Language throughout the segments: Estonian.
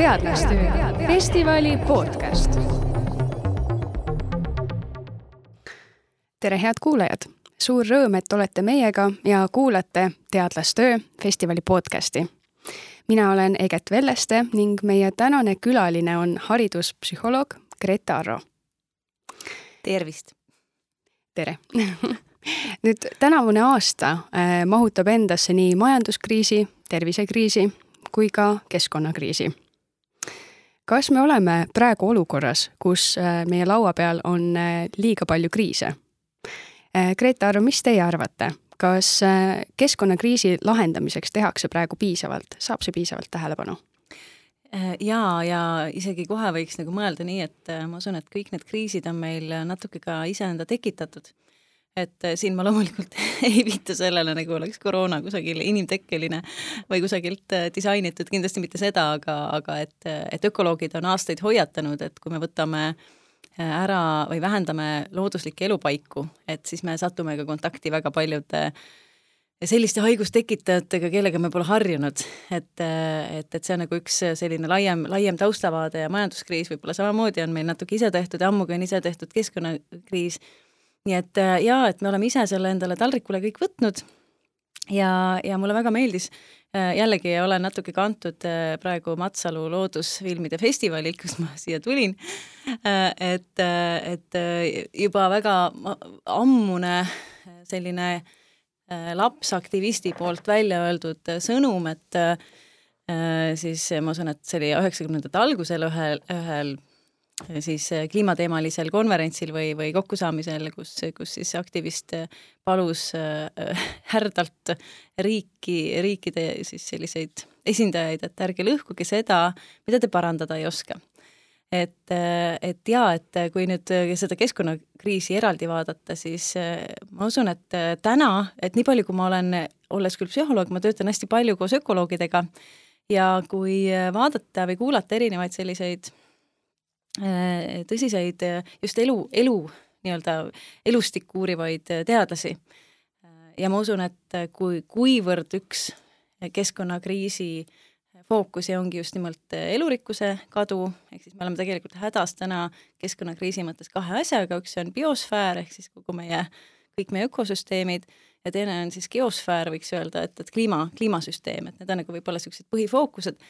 teadlastöö festivali podcast. tere, head kuulajad! suur rõõm, et olete meiega ja kuulate Teadlastöö festivali podcasti. mina olen Eget Velleste ning meie tänane külaline on hariduspsühholoog Grete Arro. tervist! tere nüüd tänavune aasta äh, mahutab endasse nii majanduskriisi, tervisekriisi kui ka keskkonnakriisi. Kas me oleme praegu olukorras, kus äh, meie laua peal on äh, liiga palju kriise? Grete Arro, mis teie arvate, kas keskkonnakriisi lahendamiseks tehakse praegu piisavalt, saab see piisavalt tähelepanu? jaa, ja isegi kohe võiks nagu mõelda nii, et ma usun, et kõik need kriisid on meil natuke ka iseenda tekitatud et äh, siin ma loomulikult ei viita sellele, nagu oleks koroona kusagil inimtekkeline või kusagilt äh, disainitud, kindlasti mitte seda, aga, aga et, et ökoloogid on aastaid hoiatanud, et kui me võtame äh, ära või vähendame looduslikke elupaiku, et siis me satume ka kontakti väga paljude selliste haigustekitajatega, kellega me pole harjunud, et, et, et see on nagu üks selline laiem, laiem taustavaade ja majanduskriis võib-olla samamoodi on meil natuke ise tehtud ja ammugi on ise tehtud keskkonnakriis nii et äh, jaa, et me oleme ise selle endale taldrikule kõik võtnud. Ja, ja mulle väga meeldis, äh, jällegi olen natuke kantud äh, praegu Matsalu loodusfilmide festivalilt, kust ma siia tulin, et, et juba väga ammune selline lapsaktivisti poolt välja öeldud sõnum, et siis ma usun, et see oli üheksakümnendate algusel ühel, ühel siis äh, kliimateemalisel konverentsil või, või kokkusaamisel, kus, kus siis aktivist äh, palus äh, härdalt riiki, riikide siis selliseid esindajaid, et ärge lõhkuge seda, mida te parandada ei oska. et, et jaa, et kui nüüd seda keskkonnakriisi eraldi vaadata, siis ma usun, et täna, et nii palju, kui ma olen, olles küll psühholoog, ma töötan hästi palju koos ökoloogidega ja kui vaadata või kuulata erinevaid selliseid tõsiseid just elu, elu nii-öelda elustikku uurivaid teadlasi. ja ma usun, et kui, kuivõrd üks keskkonnakriisi fookusi ongi just nimelt elurikkuse kadu, ehk siis me oleme tegelikult hädas täna keskkonnakriisi mõttes kahe asjaga, üks on biosfäär ehk siis kogu meie, kõik meie ökosüsteemid ja teine on siis geosfäär, võiks öelda, et, et kliima, kliimasüsteem, et need on nagu võib-olla niisugused põhifookused.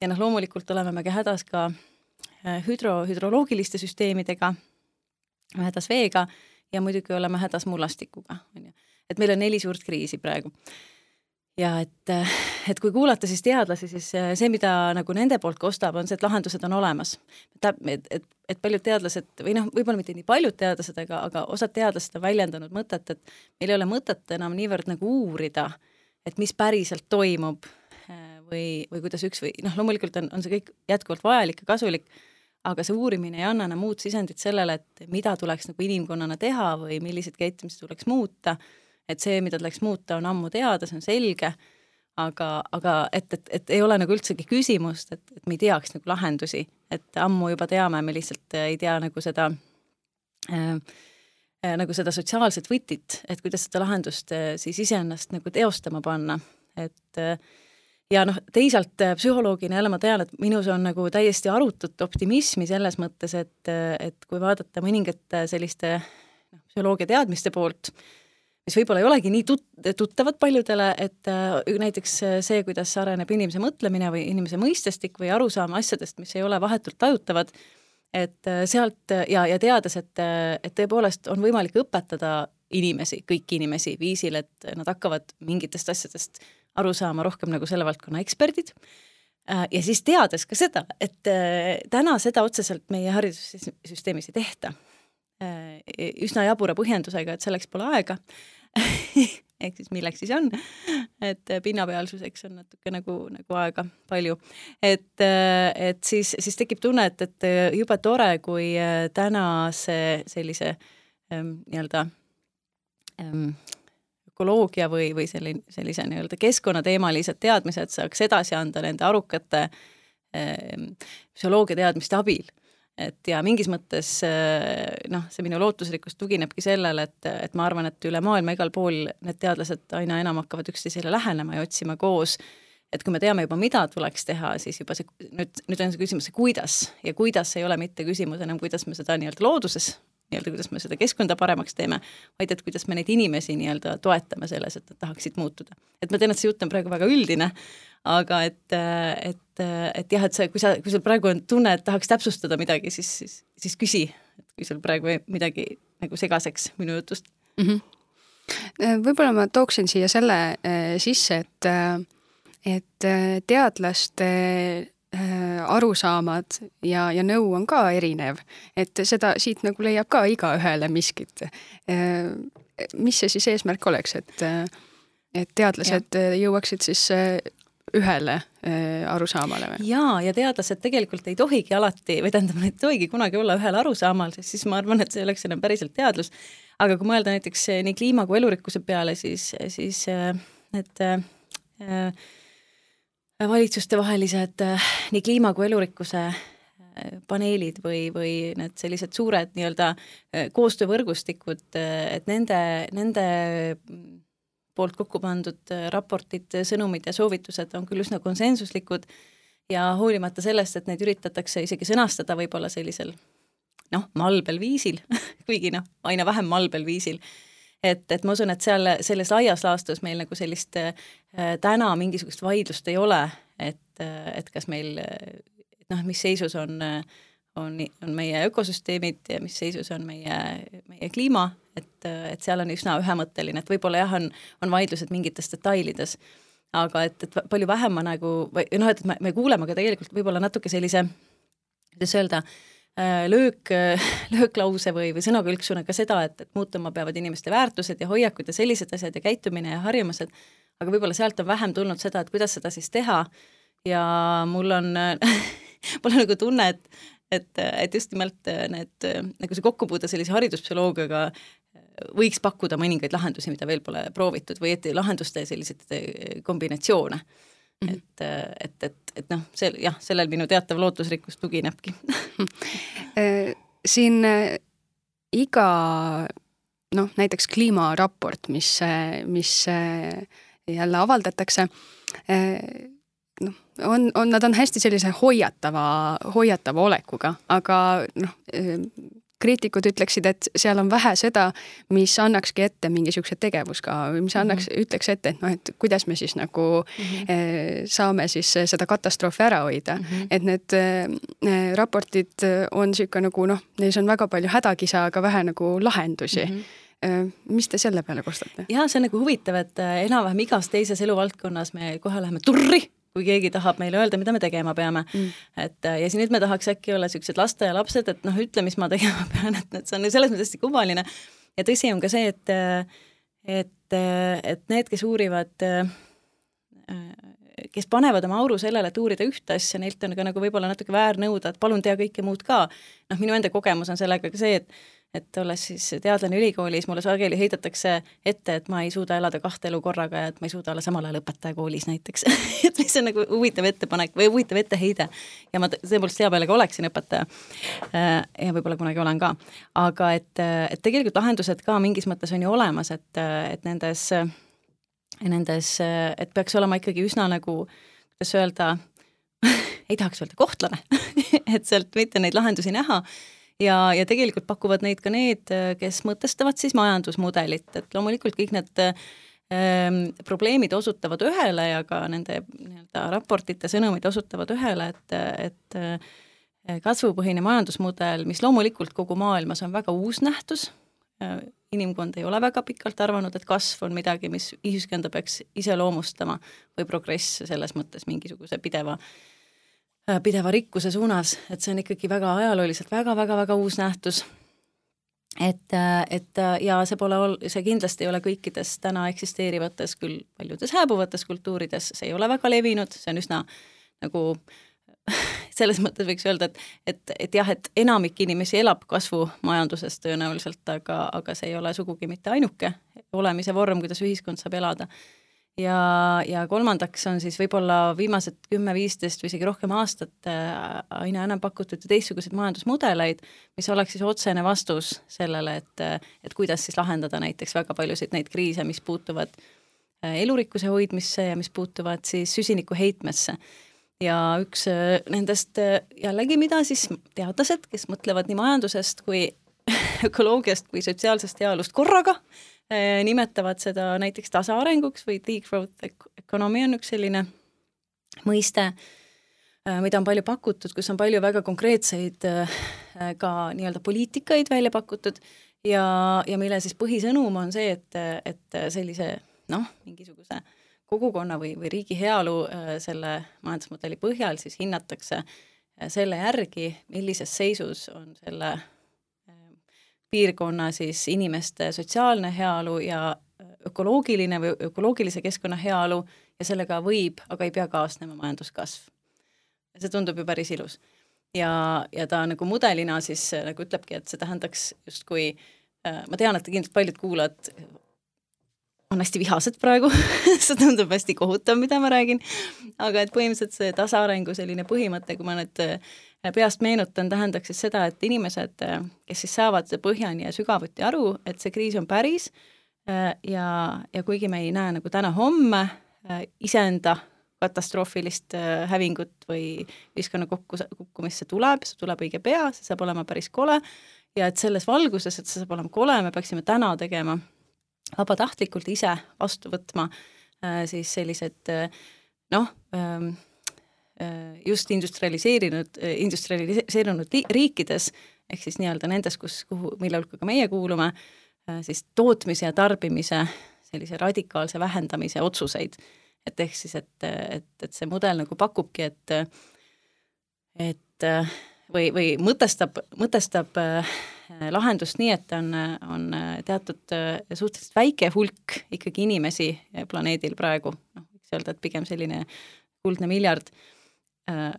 ja noh, loomulikult oleme me ka hädas ka Äh, hüdro, hüdroloogiliste süsteemidega, hädas veega ja muidugi oleme hädas mullastikuga, on ju. et meil on neli suurt kriisi praegu. ja et, et kui kuulata siis teadlasi, siis äh, see, mida nagu nende poolt kostab, on see, et lahendused on olemas. et, et, et paljud teadlased või noh, võib-olla mitte nii paljud teadlased, aga, aga osad teadlased on väljendanud mõtet, et meil ei ole mõtet enam niivõrd nagu uurida, et mis päriselt toimub äh, või, või kuidas üks või noh, loomulikult on, on see kõik jätkuvalt vajalik ja kasulik aga see uurimine ei anna enam uut sisendit sellele, et mida tuleks nagu inimkonnana teha või milliseid käitumisi tuleks muuta, et see, mida tuleks muuta, on ammu teada, see on selge, aga, aga et, et, et ei ole nagu üldsegi küsimust, et, et me ei teaks nagu lahendusi, et ammu juba teame, me lihtsalt ei tea nagu seda äh, äh, nagu seda sotsiaalset võtit, et kuidas seda lahendust äh, siis iseennast nagu teostama panna, et äh, ja noh, teisalt äh, psühholoogina jälle ma tean, et minus on nagu täiesti arutut optimismi selles mõttes, et, et kui vaadata mõningate selliste noh, psühholoogia teadmiste poolt, mis võib-olla ei olegi nii tut-, tuttavad paljudele, et äh, näiteks see, kuidas areneb inimese mõtlemine või inimese mõistestik või arusaam asjadest, mis ei ole vahetult tajutavad, et äh, sealt ja, ja teades, et, et tõepoolest on võimalik õpetada inimesi, kõiki inimesi viisil, et nad hakkavad mingitest asjadest aru saama rohkem nagu selle valdkonna eksperdid äh, ja siis teades ka seda, et äh, täna seda otseselt meie haridussüsteemis ei tehta. Äh, üsna jabura põhjendusega, et selleks pole aega ehk siis milleks siis on, et pinnapealsuseks on natuke nagu, nagu aega palju. et, et siis, siis tekib tunne, et, et jube tore, kui tänase sellise ähm, nii-öelda ähm, ökoloogia või, või selline, sellise nii-öelda keskkonnateemalised teadmised saaks edasi anda nende arukate eh, psühholoogia teadmiste abil. et ja mingis mõttes eh, noh, see minu lootusrikkus tuginebki sellele, et, et ma arvan, et üle maailma igal pool need teadlased aina enam hakkavad üksteisele lähenema ja otsima koos et kui me teame juba, mida tuleks teha, siis juba see, nüüd, nüüd on see küsimus, see kuidas ja kuidas ei ole mitte küsimus enam, kuidas me seda nii-öelda looduses nii-öelda, kuidas me seda keskkonda paremaks teeme, vaid et kuidas me neid inimesi nii-öelda toetame selles, et nad tahaksid muutuda. et ma tean, et see jutt on praegu väga üldine, aga et, et, et jah, et see, kui sa, kui sul praegu on tunne, et tahaks täpsustada midagi, siis, siis, siis küsi, et kui sul praegu midagi nagu segaseks minu jutust mm. -hmm. võib-olla ma tooksin siia selle äh, sisse, et, äh, et teadlaste arusaamad ja, ja nõu on ka erinev, et seda siit nagu leiab ka igaühele miskit. mis see siis eesmärk oleks, et, et teadlased ja. jõuaksid siis ühele äh, arusaamale või? jaa, ja teadlased tegelikult ei tohigi alati, või tähendab, nad ei tohigi kunagi olla ühel arusaamal, sest siis ma arvan, et see oleks enam päriselt teadlus. aga kui mõelda näiteks äh, nii kliima kui elurikkuse peale, siis, siis äh, need äh, valitsustevahelised äh, nii kliima kui elurikkuse paneelid või, või need sellised suured nii-öelda koostöövõrgustikud, et nende, nende poolt kokku pandud äh, raportid, sõnumid ja soovitused on küll üsna konsensuslikud ja hoolimata sellest, et neid üritatakse isegi sõnastada võib-olla sellisel noh, malbel viisil kuigi noh, aina vähem malbel viisil, et, et ma usun, et seal selles laias laastus meil nagu sellist äh, täna mingisugust vaidlust ei ole, et, äh, et kas meil noh, mis seisus on, on, on meie ökosüsteemid ja mis seisus on meie, meie kliima et, et seal on üsna ühemõtteline, et võib-olla jah, on, on vaidlused mingites detailides, aga et, et palju vähem ma nagu, või noh, et me, me kuuleme ka tegelikult võib-olla natuke sellise, kuidas öelda, äh, löök, lööklause või, või sõnakülksuna ka seda, et, et muutuma peavad inimeste väärtused ja hoiakud ja sellised asjad ja käitumine ja harjumused, aga võib-olla sealt on vähem tulnud seda, et kuidas seda siis teha ja mul on mul on nagu tunne, et et, et just nimelt need, nagu see kokkupuude sellise hariduspsühholoogiaga võiks pakkuda mõningaid lahendusi, mida veel pole proovitud või et lahenduste selliseid kombinatsioone. Et, eh, et, et, et noh, see jah, sellel minu teatav lootusrikkus tuginebki eh, siin iga noh, näiteks kliimaraport, mis, mis jälle avaldatakse, noh, on, on, nad on hästi sellise hoiatava, hoiatava olekuga, aga noh, kriitikud ütleksid, et seal on vähe seda, mis annakski ette mingisuguse tegevuskava või mis annaks mm, -hmm. ütleks ette, et noh, et kuidas me siis nagu mm -hmm. saame siis seda katastroofi ära hoida mm. -hmm. et need äh, raportid on niisugune nagu noh, neis on väga palju hädakisa, aga vähe nagu lahendusi mm. -hmm mis te selle peale kostate? jaa, see on nagu huvitav, et enam-vähem igas teises eluvaldkonnas me kohe läheme turri kui keegi tahab meile öelda, mida me tegema peame mm.. et ja siis nüüd me tahaks äkki olla niisugused lasteaialapsed, et noh, ütle, mis ma tegema pean, et, et see on selles mõttes hästi kummaline. ja tõsi on ka see, et, et, et need, kes uurivad, kes panevad oma auru sellele, et uurida ühte asja, neilt on ka nagu võib-olla natuke väär nõuda, et palun tea kõike muud ka. noh, minu enda kogemus on sellega ka see, et et olles siis teadlane ülikoolis, mulle sageli heidetakse ette, et ma ei suuda elada kahte elu korraga ja et ma ei suuda olla samal ajal õpetaja koolis näiteks et mis on nagu huvitav ettepanek või huvitav etteheide. ja ma tõepoolest hea meelega oleksin õpetaja. Äh, ja võib-olla kunagi olen ka. aga et, et tegelikult lahendused ka mingis mõttes on ju olemas, et, et nendes, nendes, et peaks olema ikkagi üsna nagu, kuidas öelda ei tahaks öelda kohtlane et sealt mitte neid lahendusi näha ja, ja tegelikult pakuvad neid ka need, kes mõtestavad siis majandusmudelit, et loomulikult kõik need ähm, probleemid osutavad ühele ja ka nende nii-öelda raportite sõnumid osutavad ühele, et, et äh, kasvupõhine majandusmudel, mis loomulikult kogu maailmas on väga uus nähtus, äh, inimkond ei ole väga pikalt arvanud, et kasv on midagi, mis ühiskonda peaks iseloomustama või progress selles mõttes mingisuguse pideva äh, pideva rikkuse suunas, et see on ikkagi väga ajalooliselt väga-väga-väga uus nähtus. et, äh, et äh, ja see pole ol-, see kindlasti ei ole kõikides täna eksisteerivates, küll paljudes hääbuvates kultuurides, see ei ole väga levinud, see on üsna nagu selles mõttes võiks öelda, et, et, et jah, et enamik inimesi elab kasvumajanduses tõenäoliselt, aga, aga see ei ole sugugi mitte ainuke olemise vorm, kuidas ühiskond saab elada ja, ja kolmandaks on siis võib-olla viimased kümme-viisteist või isegi rohkem aastat äh, aina enam pakutud teistsuguseid majandusmudeleid, mis oleks siis otsene vastus sellele, et, et kuidas siis lahendada näiteks väga paljusid neid kriise, mis puutuvad elurikkuse hoidmisse ja mis puutuvad siis süsinikuheitmesse. ja üks nendest jällegi, mida siis teadlased, kes mõtlevad nii majandusest kui ökoloogiast kui sotsiaalsest heaolust korraga, nimetavad seda näiteks tasaarenguks või degrowth economy on üks selline mõiste Äh, mida on palju pakutud, kus on palju väga konkreetseid äh, ka nii-öelda poliitikaid välja pakutud ja, ja mille siis põhisõnum on see, et, et sellise noh, mingisuguse kogukonna või, või riigi heaolu äh, selle majandusmudeli põhjal siis hinnatakse selle järgi, millises seisus on selle piirkonna siis inimeste sotsiaalne heaolu ja ökoloogiline või ökoloogilise keskkonna heaolu ja sellega võib, aga ei pea kaasnema majanduskasv see tundub ju päris ilus. ja, ja ta nagu mudelina siis äh, nagu ütlebki, et see tähendaks justkui äh,, ma tean, et kindlasti paljud kuulajad on hästi vihased praegu see tundub hästi kohutav, mida ma räägin, aga et põhimõtteliselt see tasaarengu selline põhimõte, kui ma nüüd äh, peast meenutan, tähendaks siis seda, et inimesed, äh, kes siis saavad põhjani ja sügavuti aru, et see kriis on päris ja, ja kuigi me ei näe nagu täna-homme iseenda katastroofilist äh, hävingut või ühiskonna kokku, kukkumist, see tuleb, see tuleb õige pea, see saab olema päris kole ja et selles valguses, et see saab olema kole, me peaksime täna tegema vabatahtlikult ise vastu võtma äh, siis sellised äh, noh, ähm, just industrialiseerinud, industrialiseerunud riikides, ehk siis nii-öelda nendes, kus, kuhu, mille hulka ka meie kuulume, siis tootmise ja tarbimise sellise radikaalse vähendamise otsuseid. Et ehk siis, et, et, et see mudel nagu pakubki, et et või, või mõtestab, mõtestab äh, lahendust nii, et on, on teatud äh, suhteliselt väike hulk ikkagi inimesi planeedil praegu, noh, võiks öelda, et pigem selline kuldne miljard, äh,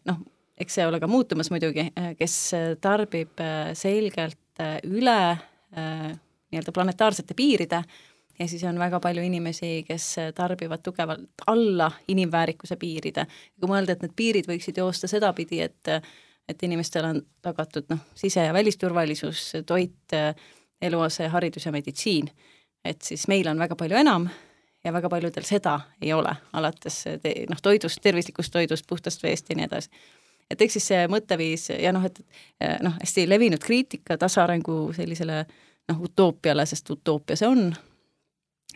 noh, eks see ole ka muutumas muidugi, kes tarbib selgelt üle nii-öelda planetaarsete piiride ja siis on väga palju inimesi, kes tarbivad tugevalt alla inimväärikuse piiride. kui mõelda, et need piirid võiksid joosta sedapidi, et et inimestel on tagatud noh, sise- ja välisturvalisus, toit, eluase, haridus ja meditsiin, et siis meil on väga palju enam ja väga paljudel seda ei ole, alates noh, toidust, tervislikust toidust, puhtast veest ja nii edasi et eks siis see mõtteviis ja noh, et noh, hästi levinud kriitika tasaarengu sellisele noh, utoopiale, sest utoopia see on,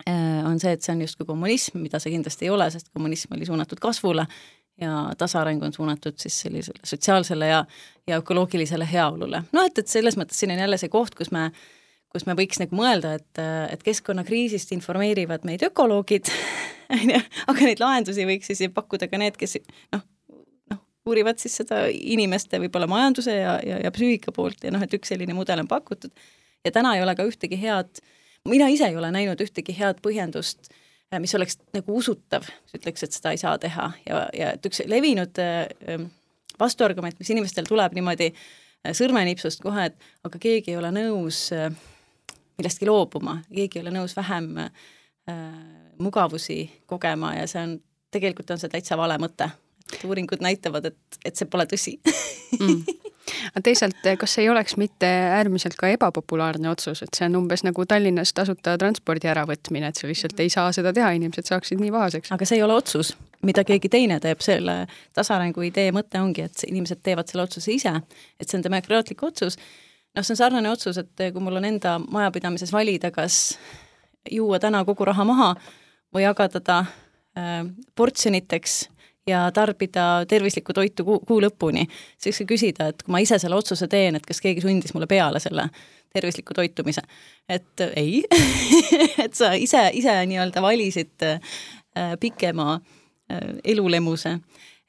Äh, on see, et see on justkui kommunism, mida see kindlasti ei ole, sest kommunism oli suunatud kasvule ja tasaareng on suunatud siis sellisele sotsiaalsele ja, ja ökoloogilisele heaolule. noh, et, et selles mõttes siin on jälle see koht, kus me, kus me võiks nagu mõelda, et, et keskkonnakriisist informeerivad meid ökoloogid, on ju, aga neid lahendusi võiks siis pakkuda ka need, kes noh, noh, uurivad siis seda inimeste võib-olla majanduse ja, ja, ja psüühika poolt ja noh, et üks selline mudel on pakutud. Ja täna ei ole ka ühtegi head äh, mina ise ei ole näinud ühtegi head põhjendust, äh, mis oleks nagu usutav, mis ütleks, et seda ei saa teha. Ja, ja et üks levinud äh, ähm, vastuargument, mis inimestel tuleb niimoodi äh, sõrmenipsust kohe, et aga keegi ei ole nõus millestki loobuma, keegi ei ole nõus vähem äh, mugavusi kogema ja see on, tegelikult on see täitsa vale mõte. uuringud näitavad, et, et see pole tõsi mm aga teisalt, kas ei oleks mitte äärmiselt ka ebapopulaarne otsus, et see on umbes nagu Tallinnas tasuta transpordi äravõtmine, et sa lihtsalt ei saa seda teha, inimesed saaksid nii pahaseks. aga see ei ole otsus, mida keegi teine teeb, selle tasaarengu idee mõte ongi, et inimesed teevad selle otsuse ise, et see on demokraatlik otsus. Noh, see on sarnane otsus, et kui mul on enda majapidamises valida, kas juua täna kogu raha maha või jagada ta äh, portsjoniteks ja tarbida tervislikku toitu kuu, kuu lõpuni, siis võiks küsida, et kui ma ise selle otsuse teen, et kas keegi sundis mulle peale selle tervisliku toitumise. et äh, ei et sa ise, ise nii-öelda valisid äh, pikema äh, elulemuse.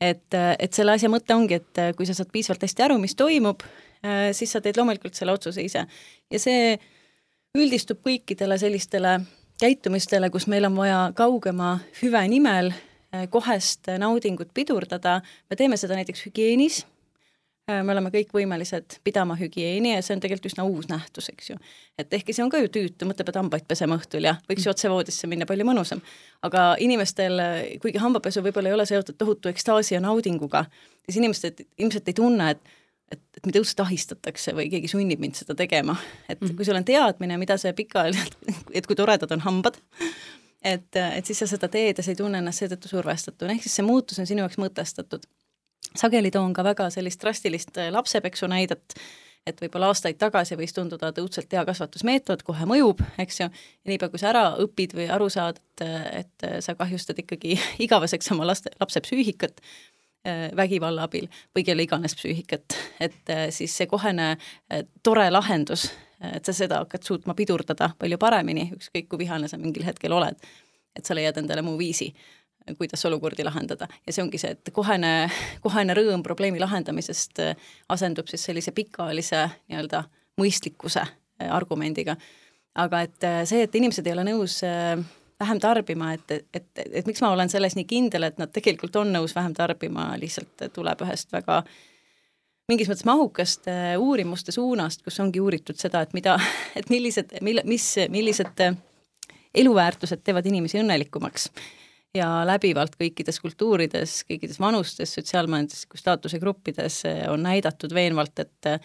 et, et selle asja mõte ongi, et kui sa saad piisavalt hästi aru, mis toimub, siis sa teed loomulikult selle otsuse ise. ja see üldistub kõikidele sellistele käitumistele, kus meil on vaja kaugema hüve nimel Äh, kohest naudingut pidurdada, me teeme seda näiteks hügieenis, äh, me oleme kõik võimelised pidama hügieeni ja see on tegelikult üsna uus nähtus, eks ju. et ehkki see on ka ju tüütu, mõtle, pead hambaid pesema õhtul ja võiks ju otse voodisse minna, palju mõnusam. aga inimestel, kuigi hambapesu võib-olla ei ole seotud tohutu ekstaasi ja naudinguga, siis inimesed ilmselt ei tunne, et et, et mind õudselt ahistatakse või keegi sunnib mind seda tegema. et mm -hmm. kui sul on teadmine, mida see pikaajaliselt, et kui toredad on hambad, et, et siis sa seda teed ja sa ei tunne ennast seetõttu survestatuna, ehk siis see muutus on sinu jaoks mõtestatud. sageli toon ka väga sellist drastilist lapsepeksu näidet, et võib-olla aastaid tagasi võis tunduda, et õudselt hea kasvatusmeetod kohe mõjub, eks ju, ja niipea, kui sa ära õpid või aru saad, et, sa kahjustad ikkagi igaveseks oma laste, lapse psüühikat, äh, vägivalla abil või kelle iganes psüühikat, et äh, siis see kohene äh, tore lahendus, et sa seda hakkad suutma pidurdada palju paremini, ükskõik kui vihane sa mingil hetkel oled, et sa leiad endale muu viisi kuidas olukordi lahendada. Ja see ongi see, et kohene, kohene rõõm probleemi lahendamisest äh, asendub siis sellise pikaajalise nii-öelda mõistlikkuse äh, argumendiga. aga et äh, see, et inimesed ei ole nõus vähem tarbima, et, et, et, et miks ma olen selles nii kindel, et nad tegelikult on nõus vähem tarbima, lihtsalt tuleb ühest väga mingis mõttes mahukast uurimuste suunast, kus ongi uuritud seda, et mida, et millised, mille, mis, millised eluväärtused teevad inimesi õnnelikumaks. Ja läbivalt kõikides kultuurides, kõikides vanustes, sotsiaalmajandusliku staatuse gruppides eh, on näidatud veenvalt, et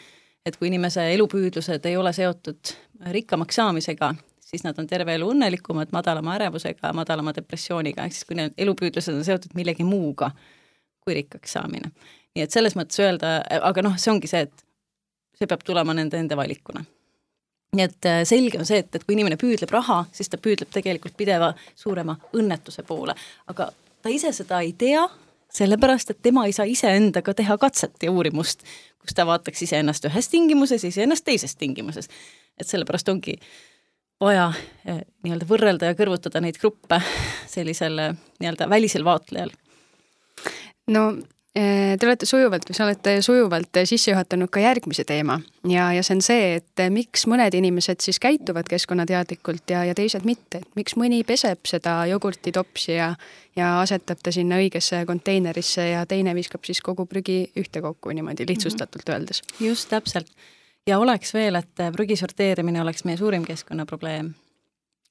et kui inimese elupüüdlused ei ole seotud rikkamaks saamisega, siis nad on terve elu õnnelikumad, madalama ärevusega, madalama depressiooniga, ehk siis kui need elupüüdlused on seotud millegi muuga kui rikkaks saamine. nii et selles mõttes öelda, aga noh, see ongi see, et see peab tulema nende enda valikuna nii et äh, selge on see, et, et kui inimene püüdleb raha, siis ta püüdleb tegelikult pideva suurema õnnetuse poole, aga ta ise seda ei tea, sellepärast et tema ei saa iseendaga teha katset ja uurimust, kus ta vaataks iseennast ühes tingimuses ja iseennast teises tingimuses. et sellepärast ongi vaja äh, nii-öelda võrrelda ja kõrvutada neid gruppe sellisel äh, nii-öelda välisel vaatlejal. no Äh, te olete sujuvalt või sa olete sujuvalt sisse juhatanud ka järgmise teema ja, ja see on see, et miks mõned inimesed siis käituvad keskkonnateadlikult ja, ja teised mitte, et miks mõni peseb seda jogurtitopsi ja, ja asetab ta sinna õigesse konteinerisse ja teine viskab siis kogu prügi ühtekokku niimoodi lihtsustatult öeldes. just täpselt. Ja oleks veel, et prügi sorteerimine oleks meie suurim keskkonnaprobleem.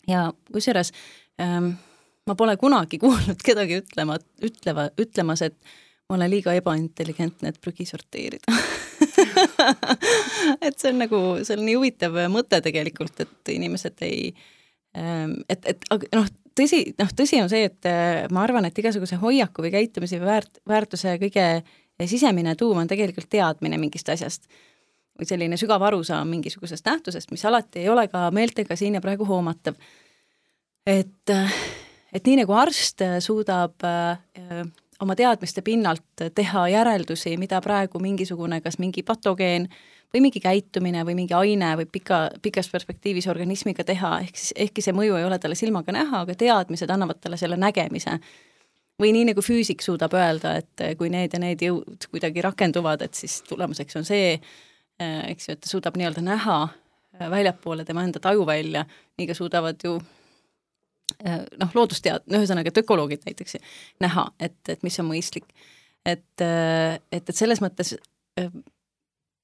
ja kusjuures ähm, ma pole kunagi kuulnud kedagi ütlema, ütleva, ütlemas, et ma olen liiga ebaintelligentne, et prügi sorteerida et see on nagu, see on nii huvitav mõte tegelikult, et inimesed ei, ähm, et, et noh, tõsi, noh, tõsi on see, et äh, ma arvan, et igasuguse hoiaku või käitumise või väärt, väärtuse kõige sisemine tuum on tegelikult teadmine mingist asjast. Või selline sügav arusaam mingisugusest nähtusest, mis alati ei ole ka meeltega siin ja praegu hoomatav. et, äh, et nii nagu arst suudab äh, oma teadmiste pinnalt teha järeldusi, mida praegu mingisugune, kas mingi patogeen või mingi käitumine või mingi aine võib pika, pikas perspektiivis organismiga teha, ehk siis ehkki see mõju ei ole talle silmaga näha, aga teadmised annavad talle selle nägemise. või nii, nagu füüsik suudab öelda, et kui need ja need jõud kuidagi rakenduvad, et siis tulemuseks on see, eks ju, et ta suudab nii-öelda näha väljapoole tema enda tajuvälja, nii ka suudavad ju Äh, noh, loodustead-, no ühesõnaga, et ökoloogid näiteks näha, et, et mis on mõistlik. et, äh, et, et selles mõttes äh,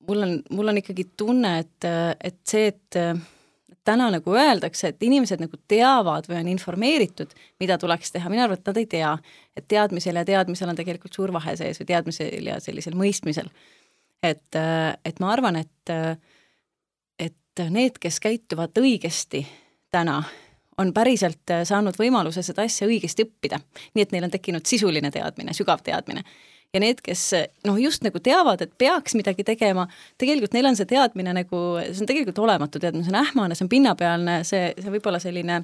mul on, mul on ikkagi tunne, et, et see, et täna nagu öeldakse, et inimesed nagu teavad või on informeeritud, mida tuleks teha, mina arvan, et nad ei tea. et teadmisel ja teadmisel on tegelikult suur vahe sees või teadmisel ja sellisel mõistmisel. Et, et ma arvan, et, et need, kes käituvad õigesti täna, on päriselt saanud võimaluse seda asja õigesti õppida. nii et neil on tekkinud sisuline teadmine, sügav teadmine. ja need, kes noh, just nagu teavad, et peaks midagi tegema, tegelikult neil on see teadmine nagu, see on tegelikult olematu teadmine, see on ähmane, see on pinnapealne, see, see võib olla selline,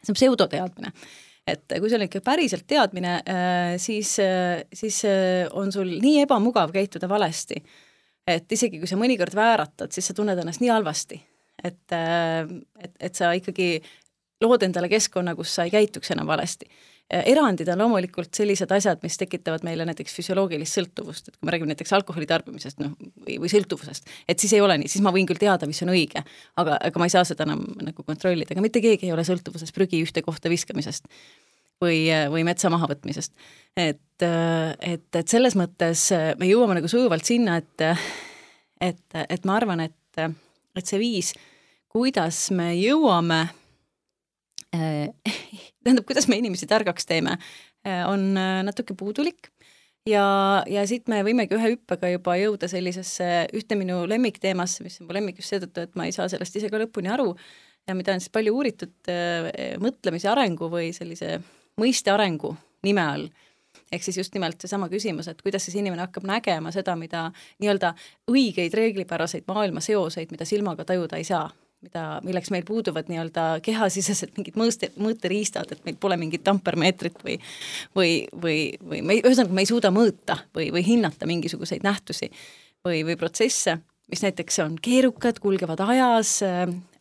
see on pseudoteadmine et kui sul on ikka päriselt teadmine, äh, siis, äh, siis on sul nii ebamugav käituda valesti, et isegi kui sa mõnikord vääratad, siis sa tunned ennast nii halvasti et, äh, et, et sa ikkagi lood endale keskkonna, kus sa ei käituks enam valesti. Äh, erandid on loomulikult sellised asjad, mis tekitavad meile näiteks füsioloogilist sõltuvust, et kui me räägime näiteks alkoholi tarbimisest, noh, või, või sõltuvusest, et siis ei ole nii, siis ma võin küll teada, mis on õige, aga, aga ma ei saa seda enam nagu kontrollida, aga mitte keegi ei ole sõltuvuses prügi ühte kohta viskamisest või, või metsa mahavõtmisest. et, et, et selles mõttes me jõuame nagu sujuvalt sinna, et et, et ma arvan, et et see viis, kuidas me jõuame äh, tähendab, kuidas me inimesi targaks teeme, äh, on äh, natuke puudulik. Ja, ja siit me võimegi ühe hüppega juba jõuda sellisesse ühte minu lemmikteemasse, mis on mu lemmik just seetõttu, et ma ei saa sellest ise ka lõpuni aru, ja mida on siis palju uuritud äh, mõtlemise arengu või sellise mõiste arengu nime all. Ehk siis just nimelt seesama küsimus, et kuidas siis inimene hakkab nägema seda, mida nii-öelda õigeid reeglipäraseid maailma seoseid, mida silmaga tajuda ei saa mida, milleks meil puuduvad nii-öelda kehasisesed mingid mõõste, mõõteriistad, et meil pole mingit ampermeetrit või või, või, või me ei, ühesõnaga me ei suuda mõõta või, või hinnata mingisuguseid nähtusi või, või protsesse, mis näiteks on keerukad, kulgevad ajas,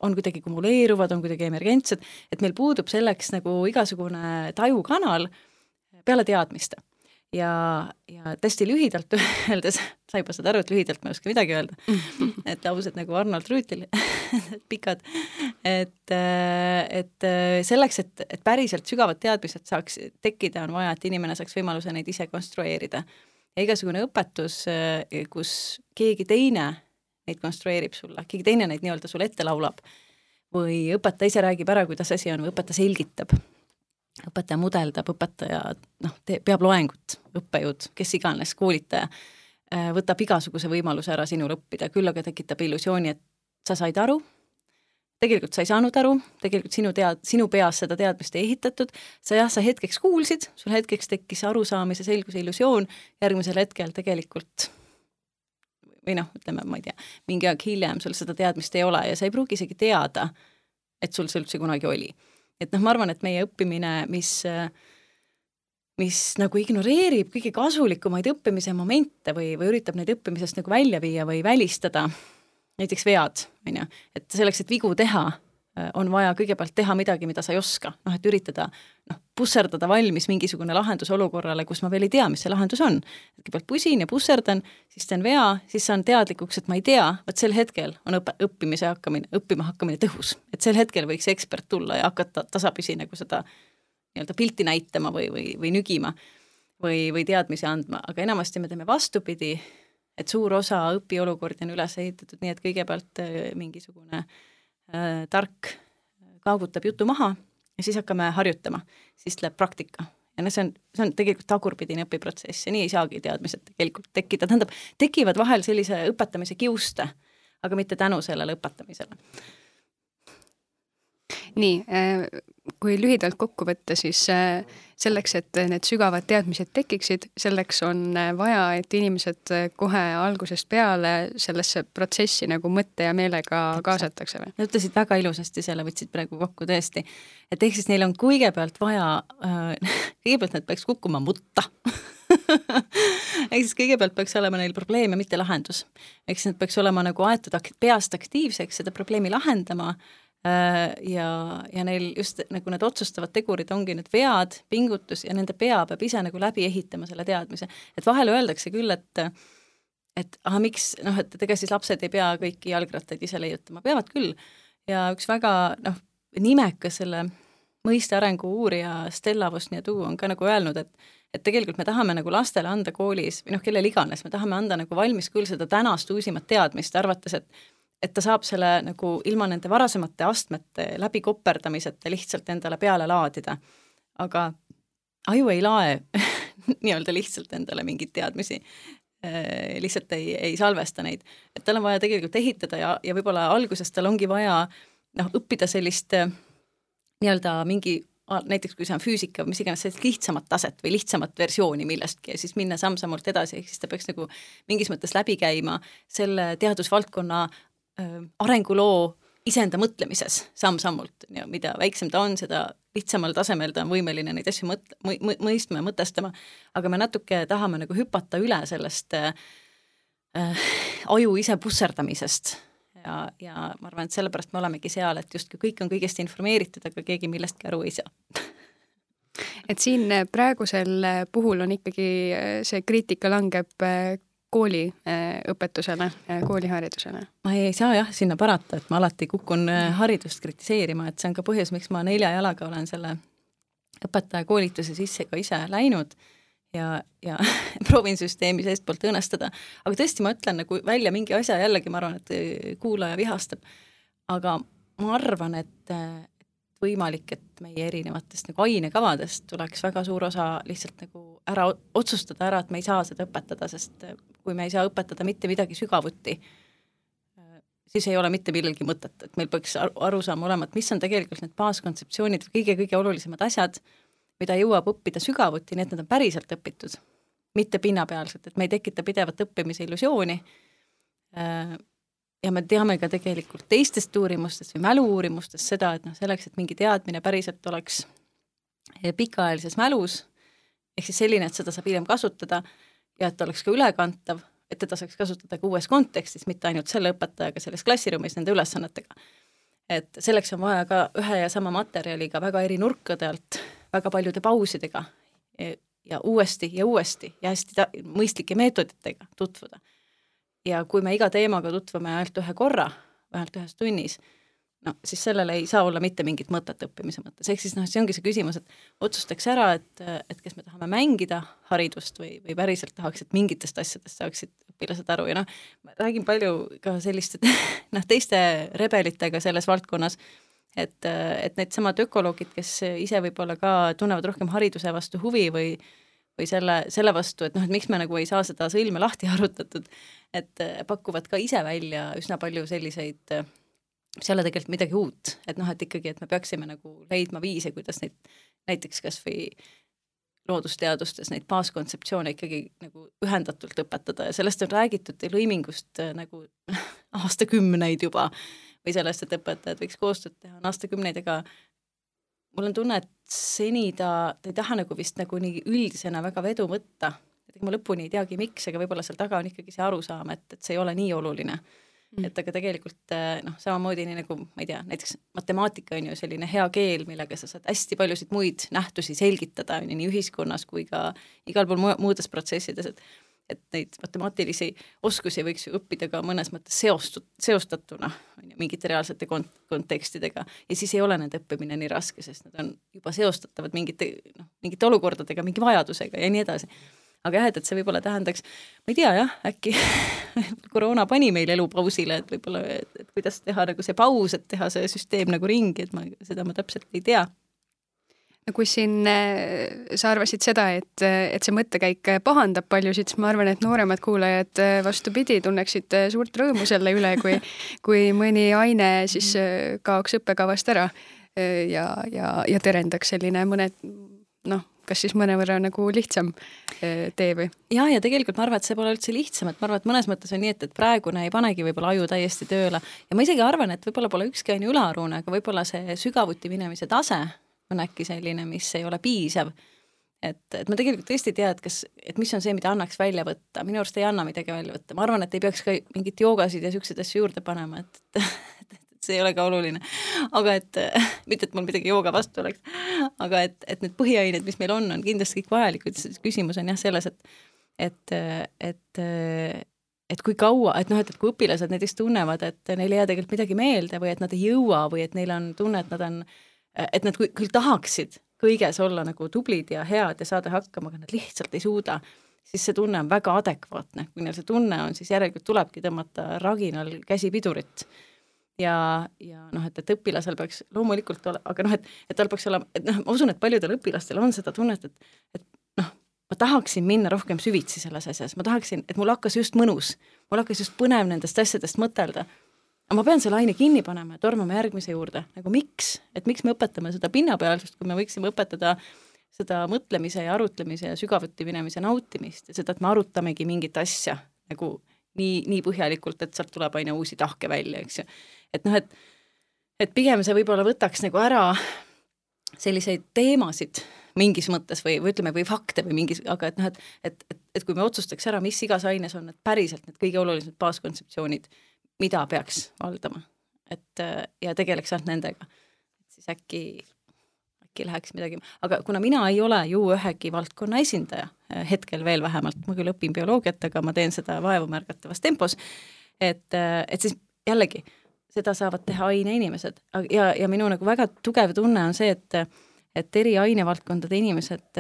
on kuidagi kumuleeruvad, on kuidagi emergentsed, et meil puudub selleks nagu igasugune tajukanal peale teadmiste ja, ja hästi lühidalt öeldes, sa juba saad aru, et lühidalt ma ei oska midagi öelda. Et laused nagu Arnold Rüütel pikad, et, et selleks, et, et päriselt sügavad teadmised saaks tekkida, on vaja, et inimene saaks võimaluse neid ise konstrueerida. ja igasugune õpetus, kus keegi teine neid konstrueerib sulle, keegi teine neid nii-öelda sulle ette laulab või õpetaja ise räägib ära, kuidas asi on või õpetaja selgitab õpetaja mudeldab, õpetaja noh, peab loengut, õppejõud, kes iganes, koolitaja, äh, võtab igasuguse võimaluse ära sinul õppida, küll aga tekitab illusiooni, et sa said aru, tegelikult sa ei saanud aru, tegelikult sinu tead-, sinu peas seda teadmist ei ehitatud, sa jah, sa hetkeks kuulsid, sul hetkeks tekkis arusaamise selguse illusioon, järgmisel hetkel tegelikult või noh, ütleme, ma ei tea, mingi aeg hiljem sul seda teadmist ei ole ja sa ei pruugi isegi teada, et sul see üldse kunagi oli et noh, ma arvan, et meie õppimine, mis mis nagu ignoreerib kõige kasulikumaid õppimise momente või, või üritab neid õppimisest nagu välja viia või välistada, näiteks vead, on ju, et selleks, et vigu teha, on vaja kõigepealt teha midagi, mida sa ei oska, noh et üritada noh, pusserdada valmis mingisugune lahendus olukorrale, kus ma veel ei tea, mis see lahendus on. kõigepealt pusin ja pusserdan, siis teen vea, siis saan teadlikuks, et ma ei tea, vot sel hetkel on õpe, õppimise hakkamine, õppima hakkamine tõhus. et sel hetkel võiks ekspert tulla ja hakata tasapisi nagu seda nii-öelda pilti näitama või, või, või nügima või, või teadmisi andma, aga enamasti me teeme vastupidi, et suur osa õpiolukordi on üles ehitatud nii, et kõigepealt äh, mingisugune äh, äh, tark kaagutab jutu maha ja siis hakkame harjutama, siis tuleb praktika. Ja noh, see on, see on tegelikult tagurpidine õpiprotsess ja nii ei saagi teadmised tegelikult tekkida, tähendab, tekivad vahel sellise õpetamise kiuste, aga mitte tänu sellele õpetamisele. Nii, äh, kui lühidalt kokku võtta, siis äh, selleks, et need sügavad teadmised tekiksid, selleks on äh, vaja, et inimesed kohe algusest peale sellesse protsessi nagu mõtte ja meelega kaasatakse või? Ütlesid väga ilusasti selle, võtsid praegu kokku tõesti. et ehk siis neil on kõigepealt vaja äh,, kõigepealt nad peaks kukkuma mutta ehk siis kõigepealt peaks olema neil probleem ja mitte lahendus. ehk siis nad peaks olema nagu aetud peast aktiivseks seda probleemi lahendama ja, ja neil just nagu need otsustavad tegurid ongi need vead, pingutus ja nende pea peab ise nagu läbi ehitama selle teadmise. et vahel öeldakse küll, et et aga miks, noh, et ega siis lapsed ei pea kõiki jalgrattaid ise leiutama, peavad küll. ja üks väga noh, nimekas selle mõiste arengu uurija Stella Vosniadu on ka nagu öelnud, et et tegelikult me tahame nagu lastele anda koolis või noh, kellele iganes, me tahame anda nagu valmis küll seda tänast uusimat teadmist, arvates, et et ta saab selle nagu ilma nende varasemate astmete läbi koperdamiseta lihtsalt endale peale laadida. aga aju ei lae nii-öelda lihtsalt endale mingeid teadmisi äh,, lihtsalt ei, ei salvesta neid. et tal on vaja tegelikult ehitada ja, ja võib-olla alguses tal ongi vaja noh, õppida sellist äh, nii-öelda mingi näiteks kui see on füüsika või mis iganes, sellist lihtsamat taset või lihtsamat versiooni millestki ja siis minna samm-sammult edasi, ehk siis ta peaks nagu mingis mõttes läbi käima selle teadusvaldkonna arenguloo iseenda mõtlemises samm-sammult mida väiksem ta on, seda lihtsamal tasemel ta on võimeline neid asju mõt-, mõistma ja mõtestama, aga me natuke tahame nagu hüpata üle sellest äh, aju ise pusserdamisest. Ja, ja ma arvan, et sellepärast me olemegi seal, et justkui kõik on kõigest informeeritud, aga keegi millestki aru ei saa. Et siin praegusel puhul on ikkagi see kriitika langeb kooliõpetusele, kooliharidusele? ma ei saa jah sinna parata, et ma alati kukun äh, haridust kritiseerima, et see on ka põhjus, miks ma nelja jalaga olen selle õpetajakoolituse sisse ka ise läinud ja, ja proovin süsteemi seestpoolt õõnestada. aga tõesti, ma ütlen nagu välja mingi asja, jällegi ma arvan, et kuulaja vihastab, aga ma arvan, et, võimalik, et meie erinevatest nagu ainekavadest tuleks väga suur osa lihtsalt nagu ära otsustada ära, et me ei saa seda õpetada, sest kui me ei saa õpetada mitte midagi sügavuti, siis ei ole mitte millelgi mõtet, et meil peaks arusaam olema, et mis on tegelikult need baaskontseptsioonid, kõige-kõige olulisemad asjad, mida jõuab õppida sügavuti, nii et need on päriselt õpitud, mitte pinnapealselt, et me ei tekita pidevat õppimise illusiooni. Ja me teame ka tegelikult teistest uurimustest või mälu-uurimustest seda, et noh, selleks, et mingi teadmine päriselt oleks eh, pikaajalises mälus, ehk siis selline, et seda saab hiljem kasutada ja et oleks ka ülekantav et teda saaks kasutada ka uues kontekstis, mitte ainult selle õpetajaga selles klassiruumis nende ülesannetega. et selleks on vaja ka ühe ja sama materjaliga väga eri nurkade alt, väga paljude pausidega ja uuesti ja uuesti ja hästi mõistlike meetoditega tutvuda. Ja kui me iga teemaga tutvume ainult ühe korra, vähemalt ühes tunnis, no siis sellel ei saa olla mitte mingit mõtet õppimise mõttes, ehk siis noh, see ongi see küsimus, et otsustaks ära, et, et kas me tahame mängida haridust või, või päriselt tahaks, et mingitest asjadest saaksid õpilased aru. Ja noh, ma räägin palju ka selliste noh, teiste rebelitega selles valdkonnas, et, et needsamad ökoloogid, kes ise võib-olla ka tunnevad rohkem hariduse vastu huvi või või selle, selle vastu, et noh, et miks me nagu ei saa seda sõlme lahti arutatud, et pakuvad ka ise välja üsna palju selliseid mis ei ole tegelikult midagi uut, et noh, et ikkagi, et me peaksime nagu leidma viise, kuidas neid näiteks kas või loodusteadustes neid baaskontseptsioone ikkagi nagu ühendatult õpetada. Ja sellest on räägitud lõimingust äh, nagu aastakümneid juba või sellest, et õpetajad võiks koostööd teha, on aastakümneid, aga mul on tunne, et seni ta, ta ei taha nagu vist nagu nii üldisena väga vedu võtta, et ega ma lõpuni ei teagi, miks, aga võib-olla seal taga on ikkagi see arusaam, et, et see ei ole nii oluline Mm. et aga tegelikult eh, noh, samamoodi nii nagu ma ei tea, näiteks matemaatika on ju selline hea keel, millega sa saad hästi paljusid muid nähtusi selgitada, nii ühiskonnas kui ka igal pool muudes protsessides, et et neid matemaatilisi oskusi võiks ju õppida ka mõnes mõttes seostud, seostatuna, on ju, mingite reaalsete kont-, kontekstidega. Ja siis ei ole nende õppimine nii raske, sest nad on juba seostatavad mingite, noh, mingite olukordadega, mingi vajadusega ja nii edasi. Aga jah, et, et see võib-olla tähendaks, ma ei tea jah, äkki koroona pani meil elu pausile, et võib-olla, et, kuidas teha nagu see paus, et teha see süsteem nagu ringi, et ma, seda ma täpselt ei tea kui siin äh, sa arvasid seda, et, et see mõttekäik pahandab paljusid, siis ma arvan, et nooremad kuulajad äh, vastupidi, tunneksid äh, suurt rõõmu selle üle, kui, kui mõni aine siis kaoks õppekavast ära ja, ja, ja terendaks selline mõned noh, kas siis mõnevõrra nagu lihtsam tee või? ja, ja tegelikult ma arvan, et see pole üldse lihtsam, et ma arvan, et mõnes mõttes on nii, et, et praegune ei panegi võib-olla aju täiesti tööle ja ma isegi arvan, et võib-olla pole ükski aine ülearune, aga võib-olla see sügavuti minemise tase on äkki selline, mis ei ole piisav. et, et ma tegelikult tõesti ei tea, et kas, et mis on see, mida annaks välja võtta, minu arust ei anna midagi välja võtta, ma arvan, et ei peaks ka mingit joogasid ja siukseid asju juurde panema, et, et, see ei ole ka oluline. aga et, mitte et mul midagi jooga vastu oleks, aga et, et need põhiained, mis meil on, on kindlasti kõik vajalikud, küsimus on jah selles, et et, et et kui kaua, et noh, et, et kui õpilased näiteks tunnevad, et neil ei jää tegelikult midagi meelde või et nad ei jõua või et neil on tunne, et nad on, et nad küll tahaksid kõiges olla nagu tublid ja head ja saada hakkama, aga nad lihtsalt ei suuda, siis see tunne on väga adekvaatne. kui neil see tunne on, siis järelikult tulebki tõmmata raginal käsipidurit ja, ja noh, et, et õpilasel peaks loomulikult ole, aga noh, et, et tal peaks olema, et noh, ma usun, et paljudel õpilastel on seda tunnet, et, et noh, ma tahaksin minna rohkem süvitsi selles asjas, ma tahaksin, et mul hakkas just mõnus, mul hakkas just põnev nendest asjadest mõtelda. Ma pean selle aine kinni panema ja tormama järgmise juurde, nagu miks, et miks me õpetame seda pinnapealsust, kui me võiksime õpetada seda mõtlemise ja arutlemise ja sügavuti minemise nautimist ja seda, et me arutamegi mingit asja nagu nii, nii põhjalikult, et sealt tuleb aina uusi tahke välja, eks ju. Et noh, et et pigem see võib-olla võtaks nagu ära selliseid teemasid mingis mõttes või, või ütleme, või fakte või mingis, aga et noh, et, et, et, et kui me otsustaks ära, mis igas aines on need päriselt need kõige olulisemad baaskontseptsioonid, mida peaks valdama, et ja tegeleks ainult nendega, siis äkki, äkki läheks midagi, aga kuna mina ei ole ju ühegi valdkonna esindaja, hetkel veel vähemalt, ma küll õpin bioloogiat, aga ma teen seda vaevumärgatavas tempos, et, et siis jällegi seda saavad teha aineinimesed. Ja, ja minu nagu väga tugev tunne on see, et et eri ainevaldkondade inimesed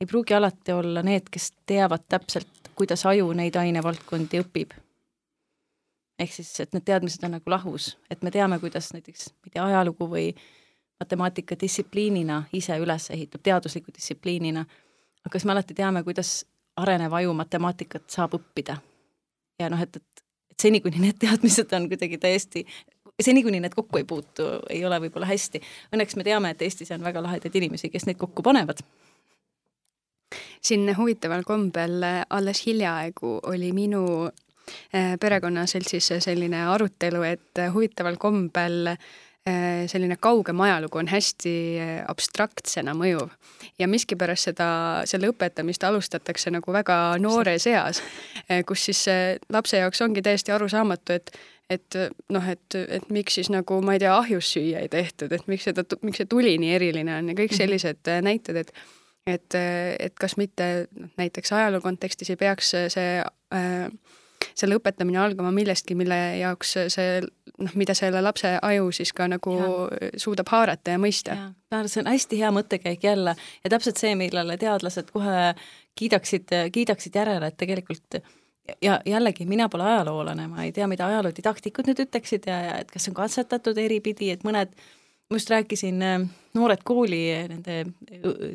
ei pruugi alati olla need, kes teavad täpselt, kuidas aju neid ainevaldkondi õpib. Ehk siis, et need teadmised on nagu lahus, et me teame, kuidas näiteks, ma ei tea, ajalugu või matemaatika distsipliinina ise üles ehitub, teadusliku distsipliinina, aga kas me alati teame, kuidas arenev aju matemaatikat saab õppida? ja noh, et, et et seni, kuni need teadmised on kuidagi täiesti seni, kuni need kokku ei puutu, ei ole võib-olla hästi. Õnneks me teame, et Eestis on väga lahedaid inimesi, kes neid kokku panevad. siin huvitaval kombel alles hiljaaegu oli minu perekonnaseltsis selline arutelu, et huvitaval kombel eh, selline kaugem ajalugu on hästi eh, abstraktsena mõjuv ja miskipärast seda, selle õpetamist alustatakse nagu väga noores eas, kus siis lapse jaoks ongi täiesti arusaamatu, et et noh, et, et miks siis nagu ma ei tea, ahjus süüa ei tehtud, et miks seda, miks see tuli nii eriline on ja kõik mhm. sellised näited, et et, et kas mitte noh, näiteks ajaloo kontekstis ei peaks see äh, selle õpetamine algama millestki, mille jaoks see noh, mida selle lapse aju siis ka nagu ja. suudab haarata ja mõista. see on hästi hea mõttekäik jälle ja täpselt see, millele teadlased kohe kiidaksid, kiidaksid järele, et tegelikult ja jällegi, mina pole ajaloolane, ma ei tea, mida ajaloodidaktikud nüüd ütleksid ja, ja et kas on katsetatud eripidi, et mõned, ma just rääkisin äh, noored kooli nende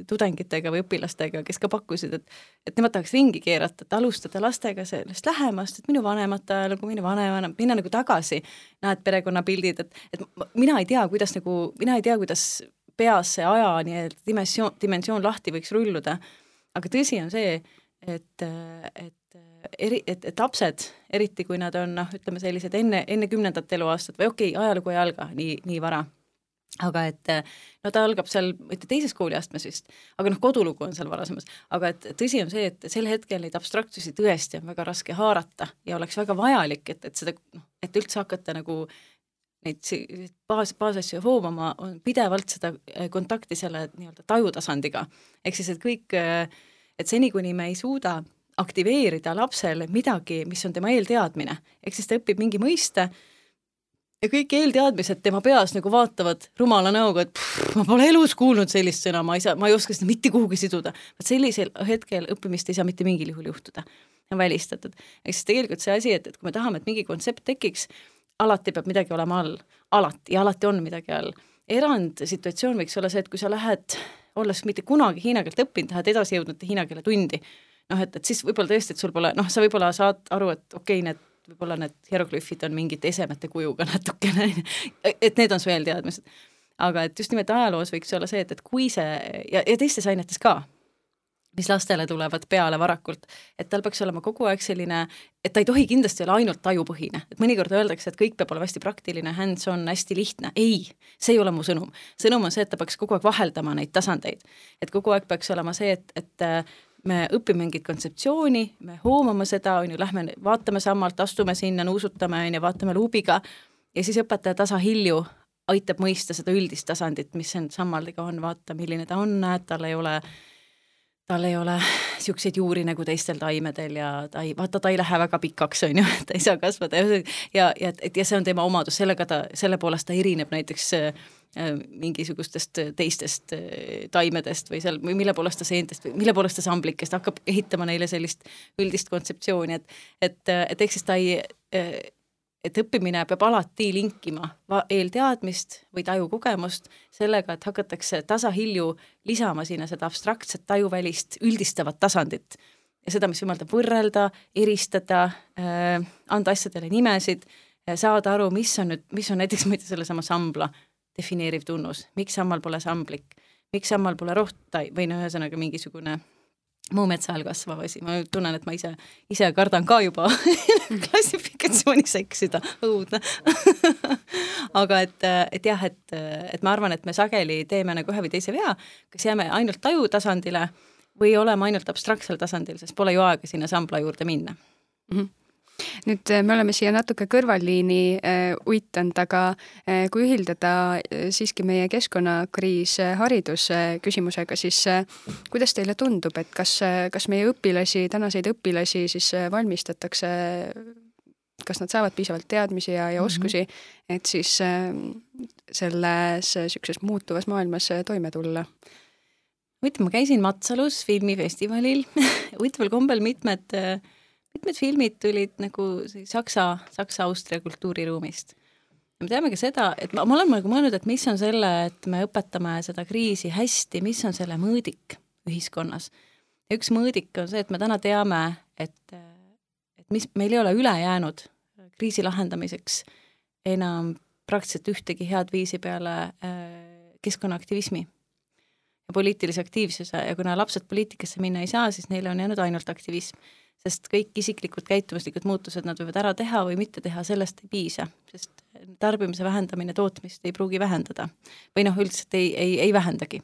tudengitega või õpilastega, kes ka pakkusid, et et nemad tahaks ringi keerata, et alustada lastega sellest lähemast, et minu vanemate ajalugu, minu vanavanem, minna nagu tagasi, näed perekonnapildid, et, et mina ei tea, kuidas nagu, mina ei tea, kuidas peas see aja nii-öelda dimensioon, dimensioon lahti võiks rulluda, aga tõsi on see, et, et eri, et, et lapsed, eriti kui nad on noh, ütleme sellised enne, enne kümnendat eluaastat või okei okay,, ajalugu ei alga nii, nii vara, aga et no ta algab seal, mitte teises kooliastmes vist, aga noh, kodulugu on seal varasemas, aga et tõsi on see, et sel hetkel neid abstraktsusi tõesti on väga raske haarata ja oleks väga vajalik, et, et seda noh, et üldse hakata nagu neid baas, baasasju hoomama, on pidevalt seda eh, kontakti selle nii-öelda tajutasandiga. ehk siis, et kõik, eh, et seni, kuni me ei suuda aktiveerida lapsele midagi, mis on tema eelteadmine, ehk siis ta õpib mingi mõiste ja kõik eelteadmised tema peas nagu vaatavad rumala näoga, et pff, ma pole elus kuulnud sellist sõna, ma ei saa, ma ei oska seda mitte kuhugi siduda. vot sellisel hetkel õppimist ei saa mitte mingil juhul juhtuda, on välistatud. ehk siis tegelikult see asi, et, et kui me tahame, et mingi kontsept tekiks, alati peab midagi olema all, alati ja alati on midagi all. erandsituatsioon võiks olla see, et kui sa lähed, olles mitte kunagi hiina keelt õppinud, lähed edasi jõudnud hiina keele tundi noh, et, et siis võib-olla tõesti, et sul pole, noh, sa võib-olla saad aru, et okei okay,, need võib-olla need hieroglüüfid on mingite esemete kujuga natukene, et need on su eelteadmised. aga et just nimelt ajaloos võiks olla see, et, et kui see ja, ja teistes ainetes ka, mis lastele tulevad peale varakult, et tal peaks olema kogu aeg selline, et ta ei tohi kindlasti olla ainult tajupõhine, et mõnikord öeldakse, et kõik peab olema hästi praktiline, hands-on, hästi lihtne, ei, see ei ole mu sõnum. sõnum on see, et ta peaks kogu aeg vaheldama neid tasandeid. et kogu aeg peaks olema see, et, et me õpime mingit kontseptsiooni, me hoomame seda, on ju, lähme vaatame sammalt, astume sinna, nuusutame, on ju, vaatame luubiga ja siis õpetaja tasahilju aitab mõista seda üldist tasandit, mis see sammaldega on, vaata, milline ta on, näed, tal ei ole tal ei ole niisuguseid juuri nagu teistel taimedel ja ta ei, vaata, ta ei lähe väga pikaks, on ju, ta ei saa kasvada. Ja, ja, et ja see on tema omadus, sellega ta, selle poolest ta erineb näiteks Äh, mingisugustest äh, teistest äh, taimedest või seal, või mille poolest ta seentest või mille poolest ta samblikest hakkab ehitama neile sellist üldist kontseptsiooni, et et, et ehk siis ta ei, et õppimine peab alati linkima eelteadmist või tajukogemust sellega, et hakatakse tasahilju lisama sinna seda abstraktset tajuvälist üldistavat tasandit. Ja seda, mis võimaldab võrrelda, eristada äh,, anda asjadele nimesid, saada aru, mis on nüüd, mis on näiteks ma ei tea, sellesama sambla defineeriv tunnus, miks sammal pole samblik, miks sammal pole rohtai või no ühesõnaga mingisugune muu metsa all kasvav asi, ma tunnen, et ma ise, ise kardan ka juba klassifikatsioonis eksida, õudne aga et, et jah, et, et ma arvan, et me sageli teeme nagu ühe või teise vea, kas jääme ainult taju tasandile või oleme ainult abstraktsel tasandil, sest pole ju aega sinna sambla juurde minna? Mm. -hmm nüüd äh, me oleme siia natuke kõrvalliini äh, uitanud, aga äh, kui ühildada siiski meie keskkonnakriis äh, haridusküsimusega, siis kuidas teile tundub, et kas, kas meie õpilasi, tänaseid õpilasi siis valmistatakse kas nad saavad piisavalt teadmisi ja, ja mhm. oskusi mm, -hmm. et siis selles niisuguses muutuvas maailmas toime tulla? huvitav, ma käisin Matsalus filmifestivalil huvitaval kombel mitmed äh, mitmed filmid tulid nagu Saksa, Saksa-Austria kultuuriruumist. me teame ka seda, et ma, ma olen nagu mõelnud, et mis on selle, et me õpetame seda kriisi hästi, mis on selle mõõdik ühiskonnas. üks mõõdik on see, et me täna teame, et, et mis, meil ei ole üle jäänud kriisi lahendamiseks enam praktiliselt ühtegi head viisi peale äh, keskkonnaaktivismi ja poliitilise aktiivsuse ja kuna lapsed poliitikasse minna ei saa, siis neile on jäänud ainult aktivism. Sest kõik isiklikud käitumuslikud muutused nad võivad ära teha või mitte teha, sellest ei piisa, sest tarbimise vähendamine tootmist ei pruugi vähendada. või noh, üldiselt ei, ei, ei vähendagi.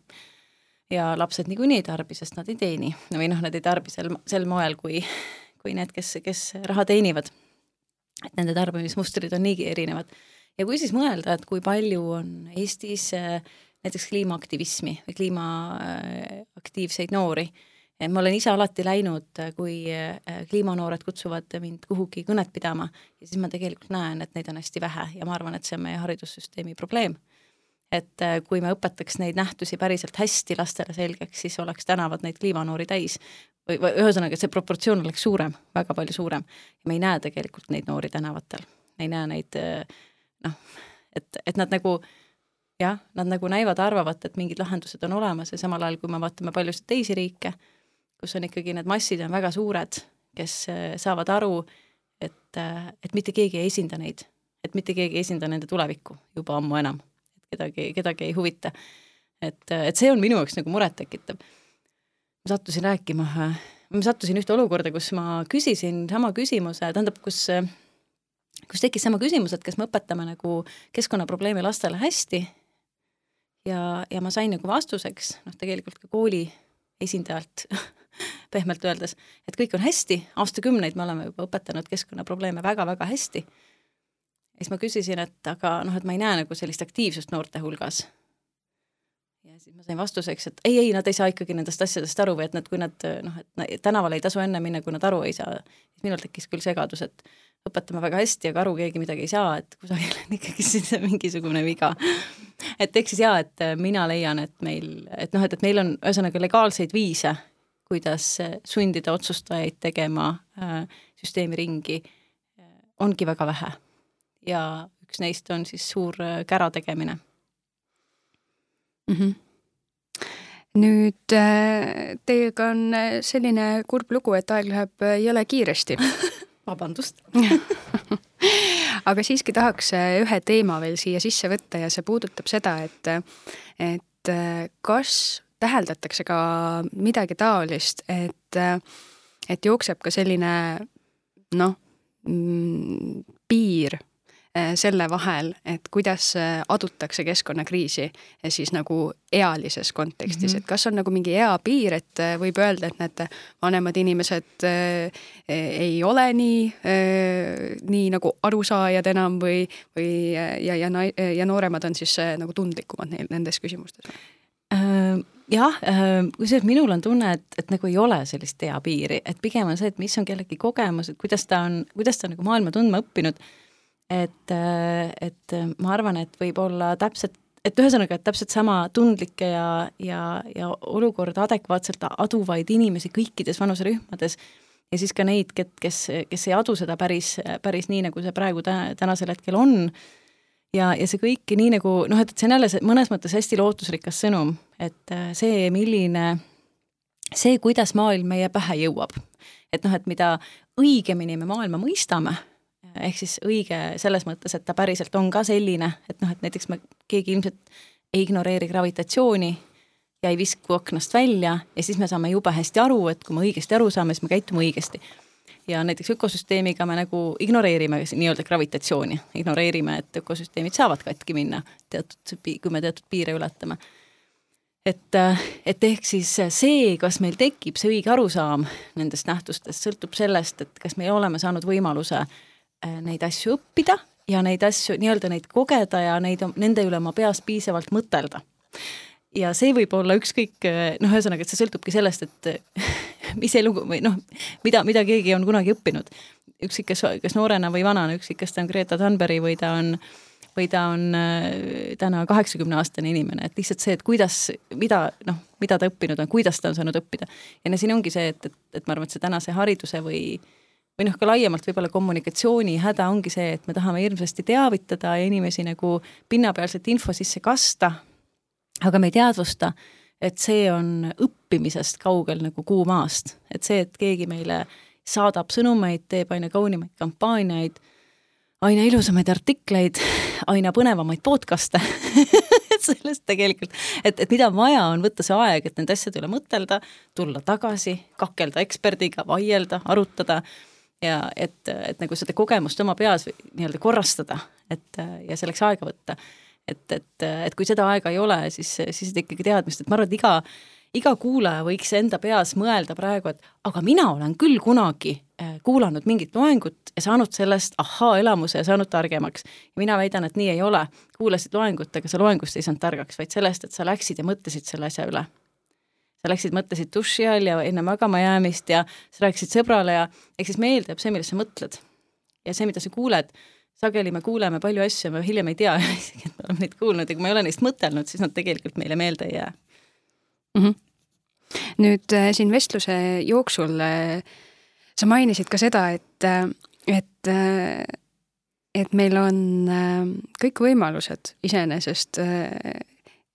ja lapsed niikuinii ei tarbi, sest nad ei teeni või noh, nad ei tarbi sel, sel moel, kui, kui need, kes, kes raha teenivad. et nende tarbimismustrid on niigi erinevad ja kui siis mõelda, et kui palju on Eestis äh, näiteks kliimaaktivismi või kliimaaktiivseid noori, et ma olen ise alati läinud, kui äh, kliimanoored kutsuvad mind kuhugi kõnet pidama ja siis ma tegelikult näen, et neid on hästi vähe ja ma arvan, et see on meie haridussüsteemi probleem. et äh, kui me õpetaks neid nähtusi päriselt hästi lastele selgeks, siis oleks tänavad neid kliimanoori täis. Või, või ühesõnaga, see proportsioon oleks suurem, väga palju suurem. Me ei näe tegelikult neid noori tänavatel, ei näe neid noh, et, et nad nagu jah, nad nagu näivad, arvavad, et mingid lahendused on olemas ja samal ajal, kui me vaatame paljusid teisi riike, kus on ikkagi need massid on väga suured, kes äh, saavad aru, et, äh, et mitte keegi ei esinda neid, et mitte keegi ei esinda nende tulevikku juba ammu enam, et kedagi, kedagi ei huvita. et, äh, et see on minu jaoks nagu murettekitav. ma sattusin rääkima, ma sattusin ühte olukorda, kus ma küsisin sama küsimuse, tähendab, kus kus tekkis sama küsimus, et kas me õpetame nagu keskkonnaprobleemi lastele hästi ja, ja ma sain nagu vastuseks, noh tegelikult ka kooli esindajalt pehmelt öeldes, et kõik on hästi, aastakümneid me oleme juba õpetanud keskkonnaprobleeme väga-väga hästi. ja siis ma küsisin, et aga noh, et ma ei näe nagu sellist aktiivsust noorte hulgas ja siis ma sain vastuseks, et ei, ei, nad ei saa ikkagi nendest asjadest aru või et nad, kui nad noh, et tänavale ei tasu enne minna, kui nad aru ei saa. siis minul tekkis küll segadus, et õpetame väga hästi, aga aru keegi midagi ei saa, et kusagil on ikkagi siis mingisugune viga. et ehk siis jaa, et mina leian, et meil, et noh, et, et meil on ühesõnaga legaalseid viise, kuidas sundida otsustajaid tegema äh, süsteemi ringi, ongi väga vähe. ja üks neist on siis suur äh, kära tegemine mm. -hmm nüüd äh, teiega on äh, selline kurb lugu, et aeg läheb äh, jõle kiiresti vabandust aga siiski tahaks ühe teema veel siia sisse võtta ja see puudutab seda, et, et kas täheldatakse ka midagi taolist, et, et jookseb ka selline noh, piir Äh, selle vahel, et kuidas äh, adutakse keskkonnakriisi siis nagu ealises kontekstis mm, -hmm. et kas on nagu mingi eapiir, et äh, võib öelda, et näete, vanemad inimesed ei ole nii, nii nagu arusaajad enam või, või ja, ja, ja nooremad on siis nagu tundlikumad neil nendes küsimustes? Jah, kusjuures minul on tunne, et, et nagu ei ole sellist eapiiri, et pigem on see, et mis on kellegi kogemus, et kuidas ta on, kuidas ta on nagu maailma tundma õppinud. Et, et ma arvan, et võib olla täpselt, et ühesõnaga, et täpselt sama tundlikke ja, ja, ja olukorda adekvaatselt aduvaid inimesi kõikides vanuserühmades ja siis ka neid, kes, kes ei adu seda päris, päris nii, nagu see praegu täna, tänasel hetkel on, ja, ja see kõik nii nagu noh, et, et see on jälle see mõnes mõttes hästi lootusrikas sõnum, et see, milline, see, kuidas maailm meie pähe jõuab, et noh, et mida õigemini me maailma mõistame ehk siis õige selles mõttes, et ta päriselt on ka selline, et noh, et näiteks me, keegi ilmselt ei ignoreeri gravitatsiooni ja ei visku aknast välja ja siis me saame jube hästi aru, et kui me õigesti aru saame, siis me käitume õigesti. Ja näiteks ökosüsteemiga me nagu ignoreerime nii-öelda gravitatsiooni, ignoreerime, et ökosüsteemid saavad katki minna teatud, kui me teatud piire ületame. et, et ehk siis see, kas meil tekib see õige arusaam nendest nähtustest, sõltub sellest, et kas me oleme saanud võimaluse äh, neid asju õppida ja neid asju, nii-öelda neid kogeda ja neid, nende üle oma peas piisavalt mõtelda. ja see võib olla ükskõik, noh, ühesõnaga, et see sõltubki sellest, et mis elugu või noh, mida, mida keegi on kunagi õppinud. ükskõik, kes, kas noorena või vanana, ükskõik, kas ta on Greta Thunberg või ta on või ta on äh, täna kaheksakümne aastane inimene, et lihtsalt see, et kuidas, mida noh, mida ta õppinud on, kuidas ta on saanud õppida. ja no siin ongi see, et, et, et ma arvan, et see tänase hariduse või või noh, ka laiemalt võib-olla kommunikatsiooni häda ongi see, et me tahame hirmsasti teavitada ja inimesi nagu pinnapealset info sisse kasta, aga me ei teadvusta, et see on õppimisest kaugel nagu kuu maast, et see, et keegi meile saadab sõnumeid, teeb aina kaunimaid kampaaniaid, aina ilusamaid artikleid, aina põnevamaid podcast'e et sellest tegelikult, et, et mida vaja on võtta see aeg, et nende asjade üle mõtelda, tulla tagasi, kakelda eksperdiga, vaielda, arutada ja et, et nagu seda kogemust oma peas nii-öelda korrastada, et ja selleks aega võtta. Et, et, et kui seda aega ei ole, siis, siis ikkagi teadmist, et ma arvan, et iga, iga kuulaja võiks enda peas mõelda praegu, et aga mina olen küll kunagi äh, kuulanud mingit loengut ja saanud sellest ahhaa-elamuse ja saanud targemaks. mina väidan, et nii ei ole. kuulasid loengut, aga sa loengust ei saanud targaks, vaid sellest, et sa läksid ja mõtlesid selle asja üle sa läksid, mõtlesid duši all ja enne magama jäämist ja sa rääkisid sõbrale ja ehk siis meelde jääb see, millest sa mõtled. ja see, mida sa kuuled, sageli me kuuleme palju asju me hiljem ei tea isegi, et me oleme neid kuulnud ja kui me ei ole neist mõtelnud, siis nad tegelikult meile meelde ei jää mm. -hmm. nüüd äh, siin vestluse jooksul äh, sa mainisid ka seda, et, äh, et äh, et meil on äh, kõik võimalused iseenesest äh,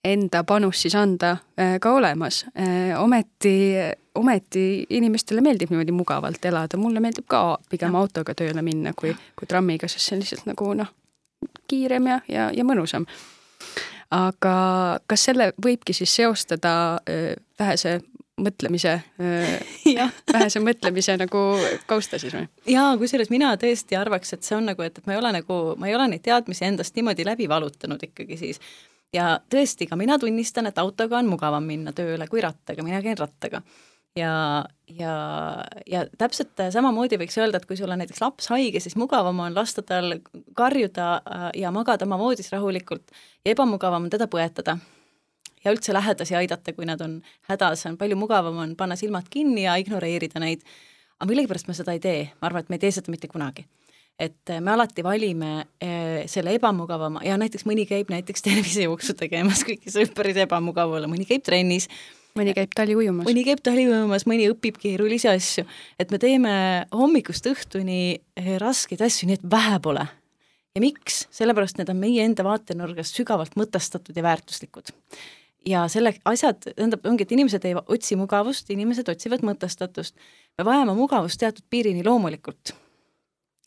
enda panus siis anda äh, ka olemas. Äh, ometi, ometi inimestele meeldib niimoodi mugavalt elada, mulle meeldib ka pigem ja. autoga tööle minna kui, kui trammiga, sest see on lihtsalt nagu noh, kiirem ja, ja, ja mõnusam. aga kas selle võibki siis seostada äh, vähese mõtlemise vähese mõtlemise nagu kausta siis või? jaa, kusjuures mina tõesti arvaks, et see on nagu, et, et ma ei ole nagu, ma ei ole neid teadmisi endast niimoodi läbi valutanud ikkagi siis ja tõesti, ka mina tunnistan, et autoga on mugavam minna tööle kui rattaga, mina käin rattaga. ja, ja, ja täpselt samamoodi võiks öelda, et kui sul on näiteks laps haige, siis mugavam on lasta tal karjuda äh, ja magada oma voodis rahulikult. Ja ebamugavam on teda põetada ja üldse lähedasi aidata, kui nad on hädas, on palju mugavam on panna silmad kinni ja ignoreerida neid. aga millegipärast me seda ei tee, ma arvan, et me ei tee seda mitte kunagi et äh, me alati valime äh, selle ebamugavama ja näiteks mõni käib näiteks tervisejooksu tegemas, kuigi see võib päris ebamugav olla, mõni käib trennis, mõni käib tali ujumas. mõni käib tali ujumas, mõni õpib keerulisi asju, et me teeme hommikust õhtuni äh, raskeid asju, nii et vähe pole. ja miks? sellepärast need on meie enda vaatenurgast sügavalt mõtestatud ja väärtuslikud. ja selle asjad, tähendab, ongi, et inimesed ei otsi mugavust, inimesed otsivad mõtestatust. me vajame mugavust teatud piirini loomulikult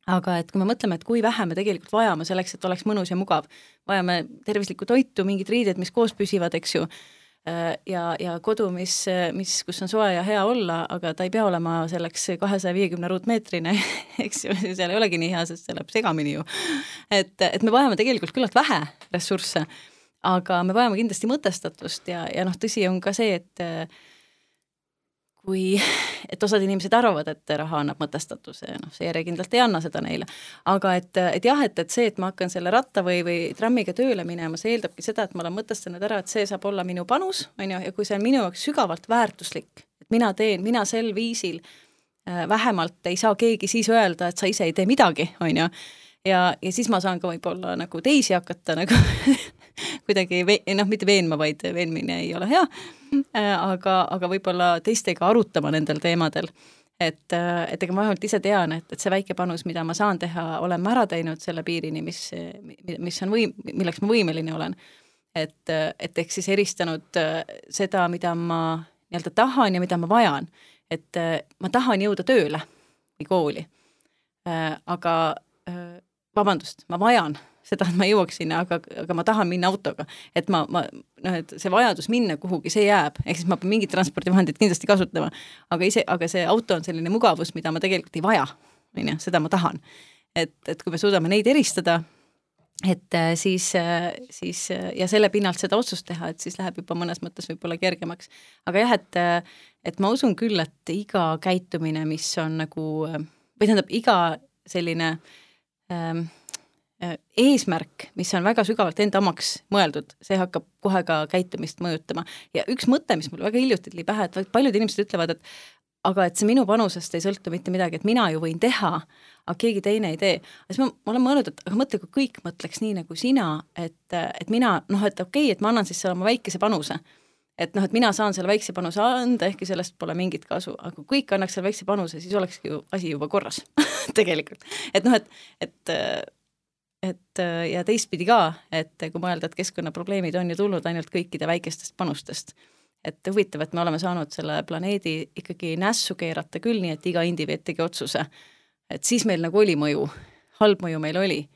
aga et kui me mõtleme, et kui vähe me tegelikult vajame selleks, et oleks mõnus ja mugav, vajame tervislikku toitu, mingid riided, mis koos püsivad, eks ju, äh, ja, ja kodu, mis, mis, kus on soe ja hea olla, aga ta ei pea olema selleks kahesaja viiekümne ruutmeetrine, eks ju, seal ei olegi nii hea, sest see läheb segamini ju. et, et me vajame tegelikult küllalt vähe ressursse, aga me vajame kindlasti mõtestatust ja, ja noh, tõsi on ka see, et kui, et osad inimesed arvavad, et raha annab mõtestatuse ja noh, see järjekindlalt ei anna seda neile. aga et, et jah, et, et see, et ma hakkan selle ratta või, või trammiga tööle minema, see eeldabki seda, et ma olen mõtestanud ära, et see saab olla minu panus, on ju, ja kui see on minu jaoks sügavalt väärtuslik, et mina teen, mina sel viisil äh, vähemalt ei saa keegi siis öelda, et sa ise ei tee midagi, on ju, ja, ja siis ma saan ka võib-olla nagu teisi hakata nagu kuidagi noh, mitte veenma, vaid veenmine ei ole hea, äh, aga, aga võib-olla teistega arutama nendel teemadel. et, äh, et ega ma vähemalt ise tean, et, et see väike panus, mida ma saan teha, olen ma ära teinud selle piirini, mis, mis on võim-, milleks ma võimeline olen. et, et ehk siis eristanud äh, seda, mida ma nii-öelda tahan ja mida ma vajan. et ma tahan jõuda tööle või kooli, aga vabandust, ma vajan seda, et ma jõuaks sinna, aga, aga ma tahan minna autoga. et ma, ma noh, et see vajadus minna kuhugi, see jääb, ehk siis ma pean mingit transpordivahendit kindlasti kasutama. aga ise, aga see auto on selline mugavus, mida ma tegelikult ei vaja, on ju, seda ma tahan. et, et kui me suudame neid eristada, et äh, siis, äh, siis äh, ja selle pinnalt seda otsust teha, et siis läheb juba mõnes mõttes võib-olla kergemaks. aga jah, et, et ma usun küll, et iga käitumine, mis on nagu, või tähendab, iga selline Äh, eesmärk, mis on väga sügavalt enda omaks mõeldud, see hakkab kohe ka käitumist mõjutama. ja üks mõte, mis mul väga hiljuti tuli pähe, et paljud inimesed ütlevad, et aga et see minu panusest ei sõltu mitte midagi, et mina ju võin teha, aga keegi teine ei tee. siis ma, ma olen mõelnud, et aga mõtle, kui kõik mõtleks nii nagu sina, et, et mina noh, et okei okay,, et ma annan siis selle oma väikese panuse et noh, et mina saan selle väikse panuse anda, ehkki sellest pole mingit kasu, aga kui kõik annaks selle väikse panuse, siis olekski ju asi juba korras tegelikult. et noh, et, et et ja teistpidi ka, et kui mõelda, et keskkonnaprobleemid on ju tulnud ainult kõikide väikestest panustest. et huvitav, et me oleme saanud selle planeedi ikkagi nässu keerata küll, nii et iga indiviid tegi otsuse. et siis meil nagu oli mõju halb mõju meil oli,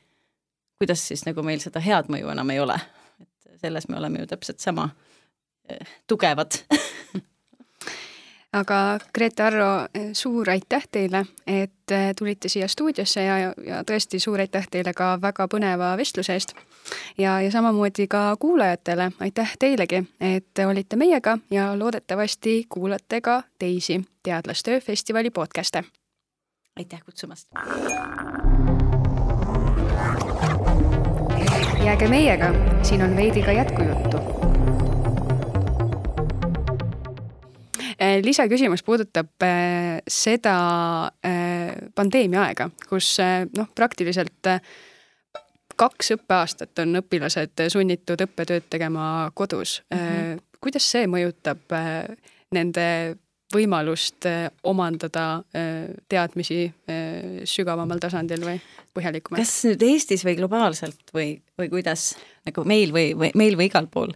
kuidas siis nagu meil seda head mõju enam ei ole. et selles me oleme ju täpselt sama tugevad aga Grete Arro, suur aitäh teile, et eh, tulite siia stuudiosse ja, ja tõesti suur aitäh teile ka väga põneva vestluse eest. ja, ja samamoodi ka kuulajatele, aitäh teilegi, et olite meiega ja loodetavasti kuulate ka teisi Teadlastöö festivali podcast'e. aitäh kutsumast! jääge meiega, siin on veidi ka jätkujuttu lisaküsimus puudutab eh, seda eh, pandeemia aega, kus noh, praktiliselt kaks õppeaastat on õpilased sunnitud õppetööd tegema kodus mm. -hmm. kuidas see mõjutab nende võimalust omandada teadmisi sügavamal tasandil või põhjalikumalt? kas nüüd Eestis või globaalselt või, või kuidas nagu meil või, või meil või igal pool?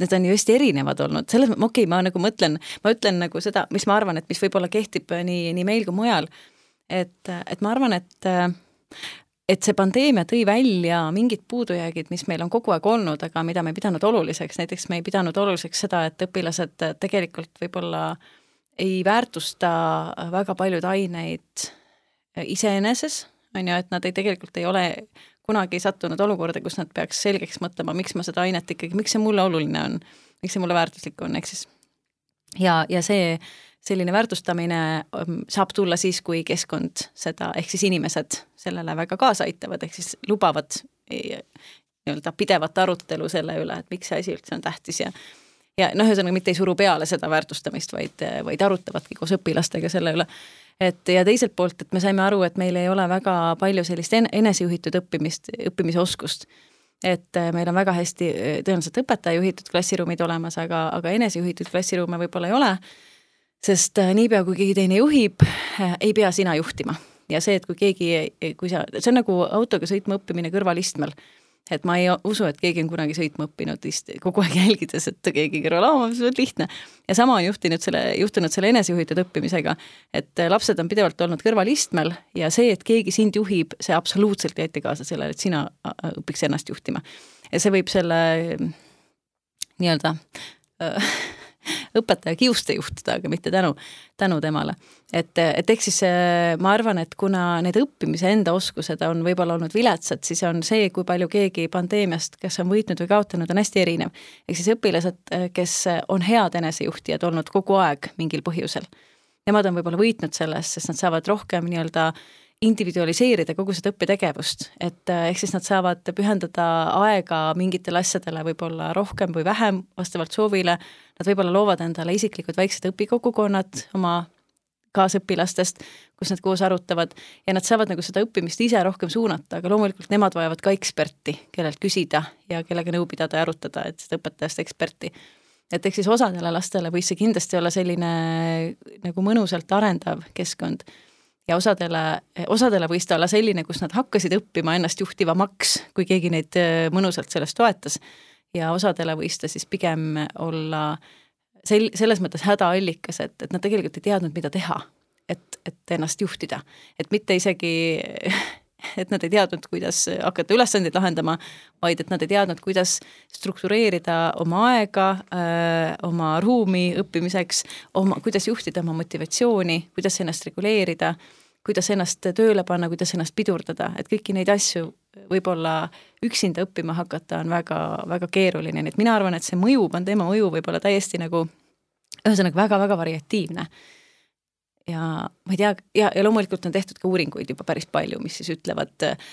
Need on ju hästi erinevad olnud, selles mõttes, okei okay,, ma nagu mõtlen, ma ütlen nagu seda, mis ma arvan, et mis võib-olla kehtib nii, nii meil kui mujal, et, et ma arvan, et et see pandeemia tõi välja mingid puudujäägid, mis meil on kogu aeg olnud, aga mida me ei pidanud oluliseks, näiteks me ei pidanud oluliseks seda, et õpilased tegelikult võib-olla ei väärtusta väga paljud aineid iseeneses, on ju, et nad ei, tegelikult ei ole kunagi sattunud olukorda, kus nad peaks selgeks mõtlema, miks ma seda ainet ikkagi, miks see mulle oluline on, miks see mulle väärtuslik on, ehk siis ja, ja see selline väärtustamine um, saab tulla siis, kui keskkond seda, ehk siis inimesed sellele väga kaasa aitavad, ehk siis lubavad nii-öelda pidevat arutelu selle üle, et miks see asi üldse on tähtis ja ja noh, ühesõnaga mitte ei suru peale seda väärtustamist, vaid, vaid arutavadki koos õpilastega selle üle et ja teiselt poolt, et me saime aru, et meil ei ole väga palju sellist enesejuhitud õppimist, õppimise oskust. et äh, meil on väga hästi äh, tõenäoliselt õpetaja juhitud klassiruumid olemas, aga, aga enesejuhitud klassiruume võib-olla ei ole, sest äh, niipea, kui keegi teine juhib, ei pea sina juhtima. ja see, et kui keegi, kui sa, see on nagu autoga sõitma õppimine kõrvalistmel et ma ei usu, et keegi on kunagi sõitma õppinud kogu aeg jälgides, et keegi kõrval, aa, see on lihtne. ja sama on juhtinud selle, juhtunud selle enesejuhitud õppimisega, et lapsed on pidevalt olnud kõrvalistmel ja see, et keegi sind juhib, see absoluutselt ei aita kaasa sellele, et sina õpiks ennast juhtima. ja see võib selle nii-öelda õpetaja kiuste juhtida, aga mitte tänu, tänu temale. et, et ehk siis äh, ma arvan, et kuna need õppimise enda oskused on võib-olla olnud viletsad, siis on see, kui palju keegi pandeemiast, kes on võitnud või kaotanud, on hästi erinev. ehk siis õpilased, äh, kes on head enesejuhtijad olnud kogu aeg mingil põhjusel, nemad on võib-olla võitnud sellest, sest nad saavad rohkem nii-öelda individualiseerida kogu seda õppetegevust, et äh, ehk siis nad saavad pühendada aega mingitele asjadele võib-olla rohkem või vähem vastavalt soovile, nad võib-olla loovad endale isiklikud väiksed õpikogukonnad oma kaasõpilastest, kus nad koos arutavad ja nad saavad nagu seda õppimist ise rohkem suunata, aga loomulikult nemad vajavad ka eksperti, kellelt küsida ja kellega nõu pidada ja arutada, et seda õpetajast eksperti. et ehk siis osadele lastele võis see kindlasti olla selline nagu mõnusalt arendav keskkond ja osadele, osadele võis ta olla selline, kus nad hakkasid õppima ennast juhtivamaks, kui keegi neid äh, mõnusalt selles toetas. ja osadele võis ta siis pigem olla sel-, selles mõttes hädaallikas, et, et nad tegelikult ei teadnud, mida teha. et, et ennast juhtida, et mitte isegi et nad ei teadnud, kuidas hakata ülesandeid lahendama, vaid et nad ei teadnud, kuidas struktureerida oma aega, äh, oma ruumi õppimiseks, oma, kuidas juhtida oma motivatsiooni, kuidas ennast reguleerida, kuidas ennast tööle panna, kuidas ennast pidurdada, et kõiki neid asju võib-olla üksinda õppima hakata on väga, väga keeruline, nii et mina arvan, et see mõju, pandeemia mõju võib olla täiesti nagu ühesõnaga väga-väga variatiivne ja ma ei tea, ja, ja loomulikult on tehtud ka uuringuid juba päris palju, mis siis ütlevad äh,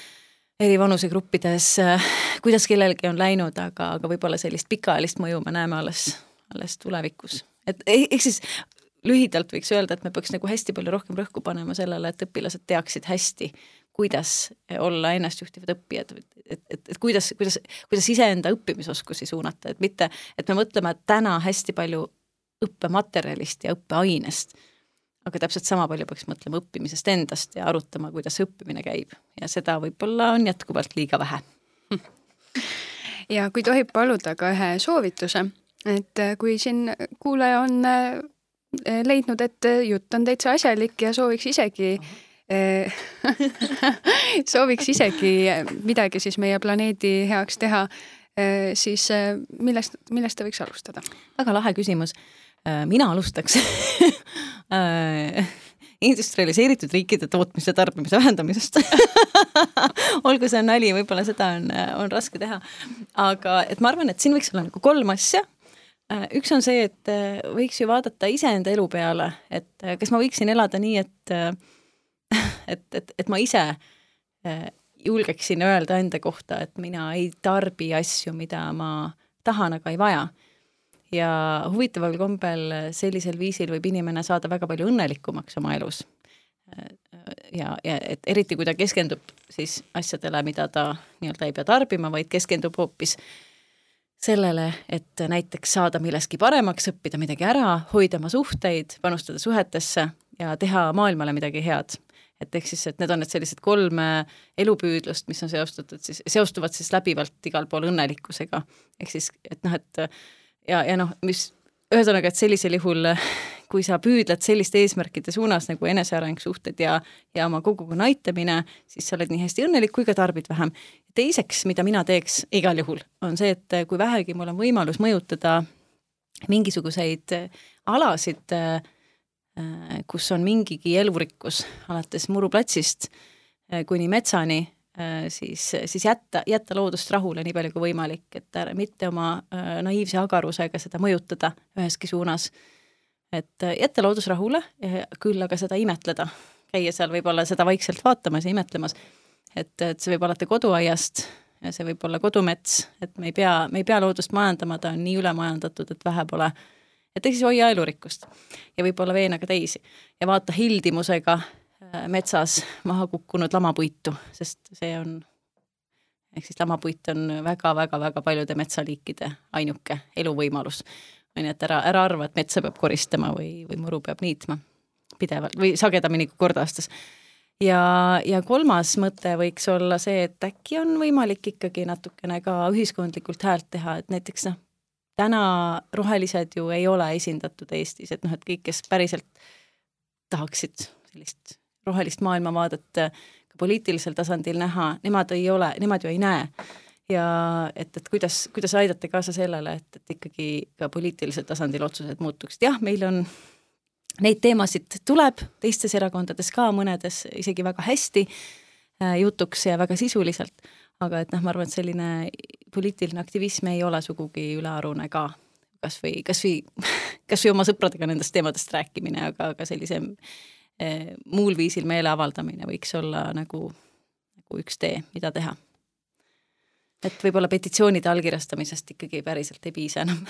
eri vanusegruppides, äh, kuidas kellelgi on läinud, aga, aga võib-olla sellist pikaajalist mõju me näeme alles, alles tulevikus. et e-, ehk siis lühidalt võiks öelda, et me peaks nagu hästi palju rohkem rõhku panema sellele, et õpilased teaksid hästi, kuidas olla ennastjuhtivad õppijad, et, et, et kuidas, kuidas, kuidas iseenda õppimisoskusi suunata, et mitte, et me mõtleme täna hästi palju õppematerjalist ja õppeainest aga täpselt sama palju peaks mõtlema õppimisest endast ja arutama, kuidas õppimine käib ja seda võib-olla on jätkuvalt liiga vähe. ja kui tohib paluda ka ühe soovituse, et äh, kui siin kuulaja on äh, leidnud, et jutt on täitsa asjalik ja sooviks isegi sooviks isegi midagi siis meie planeedi heaks teha, siis millest, millest ta võiks alustada? väga lahe küsimus. mina alustaks industrialiseeritud riikide tootmise tarbimise vähendamisest olgu see nali, võib-olla seda on, on raske teha. aga et ma arvan, et siin võiks olla nagu kolm asja. üks on see, et võiks ju vaadata iseenda elu peale, et kas ma võiksin elada nii, et et, et, et ma ise julgeksin öelda enda kohta, et mina ei tarbi asju, mida ma tahan, aga ei vaja ja huvitaval kombel sellisel viisil võib inimene saada väga palju õnnelikumaks oma elus. ja, ja et eriti, kui ta keskendub siis asjadele, mida ta nii-öelda ei pea tarbima, vaid keskendub hoopis sellele, et näiteks saada milleski paremaks, õppida midagi ära, hoida oma suhteid, panustada suhetesse ja teha maailmale midagi head et ehk siis, et need on need sellised kolm elupüüdlust, mis on seostatud siis, seostuvad siis läbivalt igal pool õnnelikkusega. ehk siis, et noh, et ja, ja noh, mis ühesõnaga, et sellisel juhul, kui sa püüdled selliste eesmärkide suunas nagu eneseareng, suhted ja, ja oma kogukonna aitamine, siis sa oled nii hästi õnnelik kui ka tarbid vähem. teiseks, mida mina teeks igal juhul, on see, et kui vähegi mul on võimalus mõjutada mingisuguseid alasid, kus on mingigi elurikkus, alates muruplatsist kuni metsani Äh, siis, siis jätta, jätta loodust rahule nii palju kui võimalik, et mitte oma äh, naiivse agarusega seda mõjutada üheski suunas. et äh, jätta loodus rahule, küll aga seda imetleda, käia seal võib-olla seda vaikselt vaatamas ja imetlemas. et, et see võib alati koduaiast ja see võib olla kodumets, et me ei pea, me ei pea loodust majandama, ta on nii ülemajandatud, et vähe pole. et siis hoia elurikkust ja võib-olla veena ka teisi ja vaata hildimusega Äh, metsas maha kukkunud lamapuitu, sest see on, ehk siis lamapuit on väga-väga-väga paljude metsaliikide ainuke eluvõimalus. on ju, et ära, ära arva, et metsa peab koristama või, või muru peab niitma pidevalt või sagedamini kui kord aastas. ja, ja kolmas mõte võiks olla see, et äkki on võimalik ikkagi natukene ka ühiskondlikult häält teha, et näiteks noh, täna rohelised ju ei ole esindatud Eestis, et noh, et kõik, kes päriselt tahaksid sellist rohelist maailmavaadet äh, ka poliitilisel tasandil näha, nemad ei ole, nemad ju ei näe. ja et, et kuidas, kuidas aidata kaasa sellele, et, et ikkagi ka poliitilisel tasandil otsused muutuksid, jah, meil on neid teemasid tuleb teistes erakondades ka, mõnedes isegi väga hästi äh, jutuks ja väga sisuliselt, aga et noh, ma arvan, et selline poliitiline aktivism ei ole sugugi ülearune ka kas või, kas või, kas või oma sõpradega nendest teemadest rääkimine, aga ka sellise muul viisil meele avaldamine võiks olla nagu, nagu üks tee, mida teha. et võib-olla petitsioonide allkirjastamisest ikkagi päriselt ei piisa enam.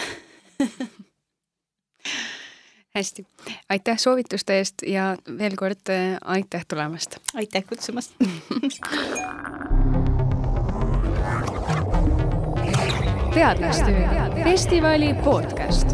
Hästi, aitäh soovituste eest ja veel kord eh, aitäh tulemast! aitäh kutsumast! Teadlastöö. Festivali podcast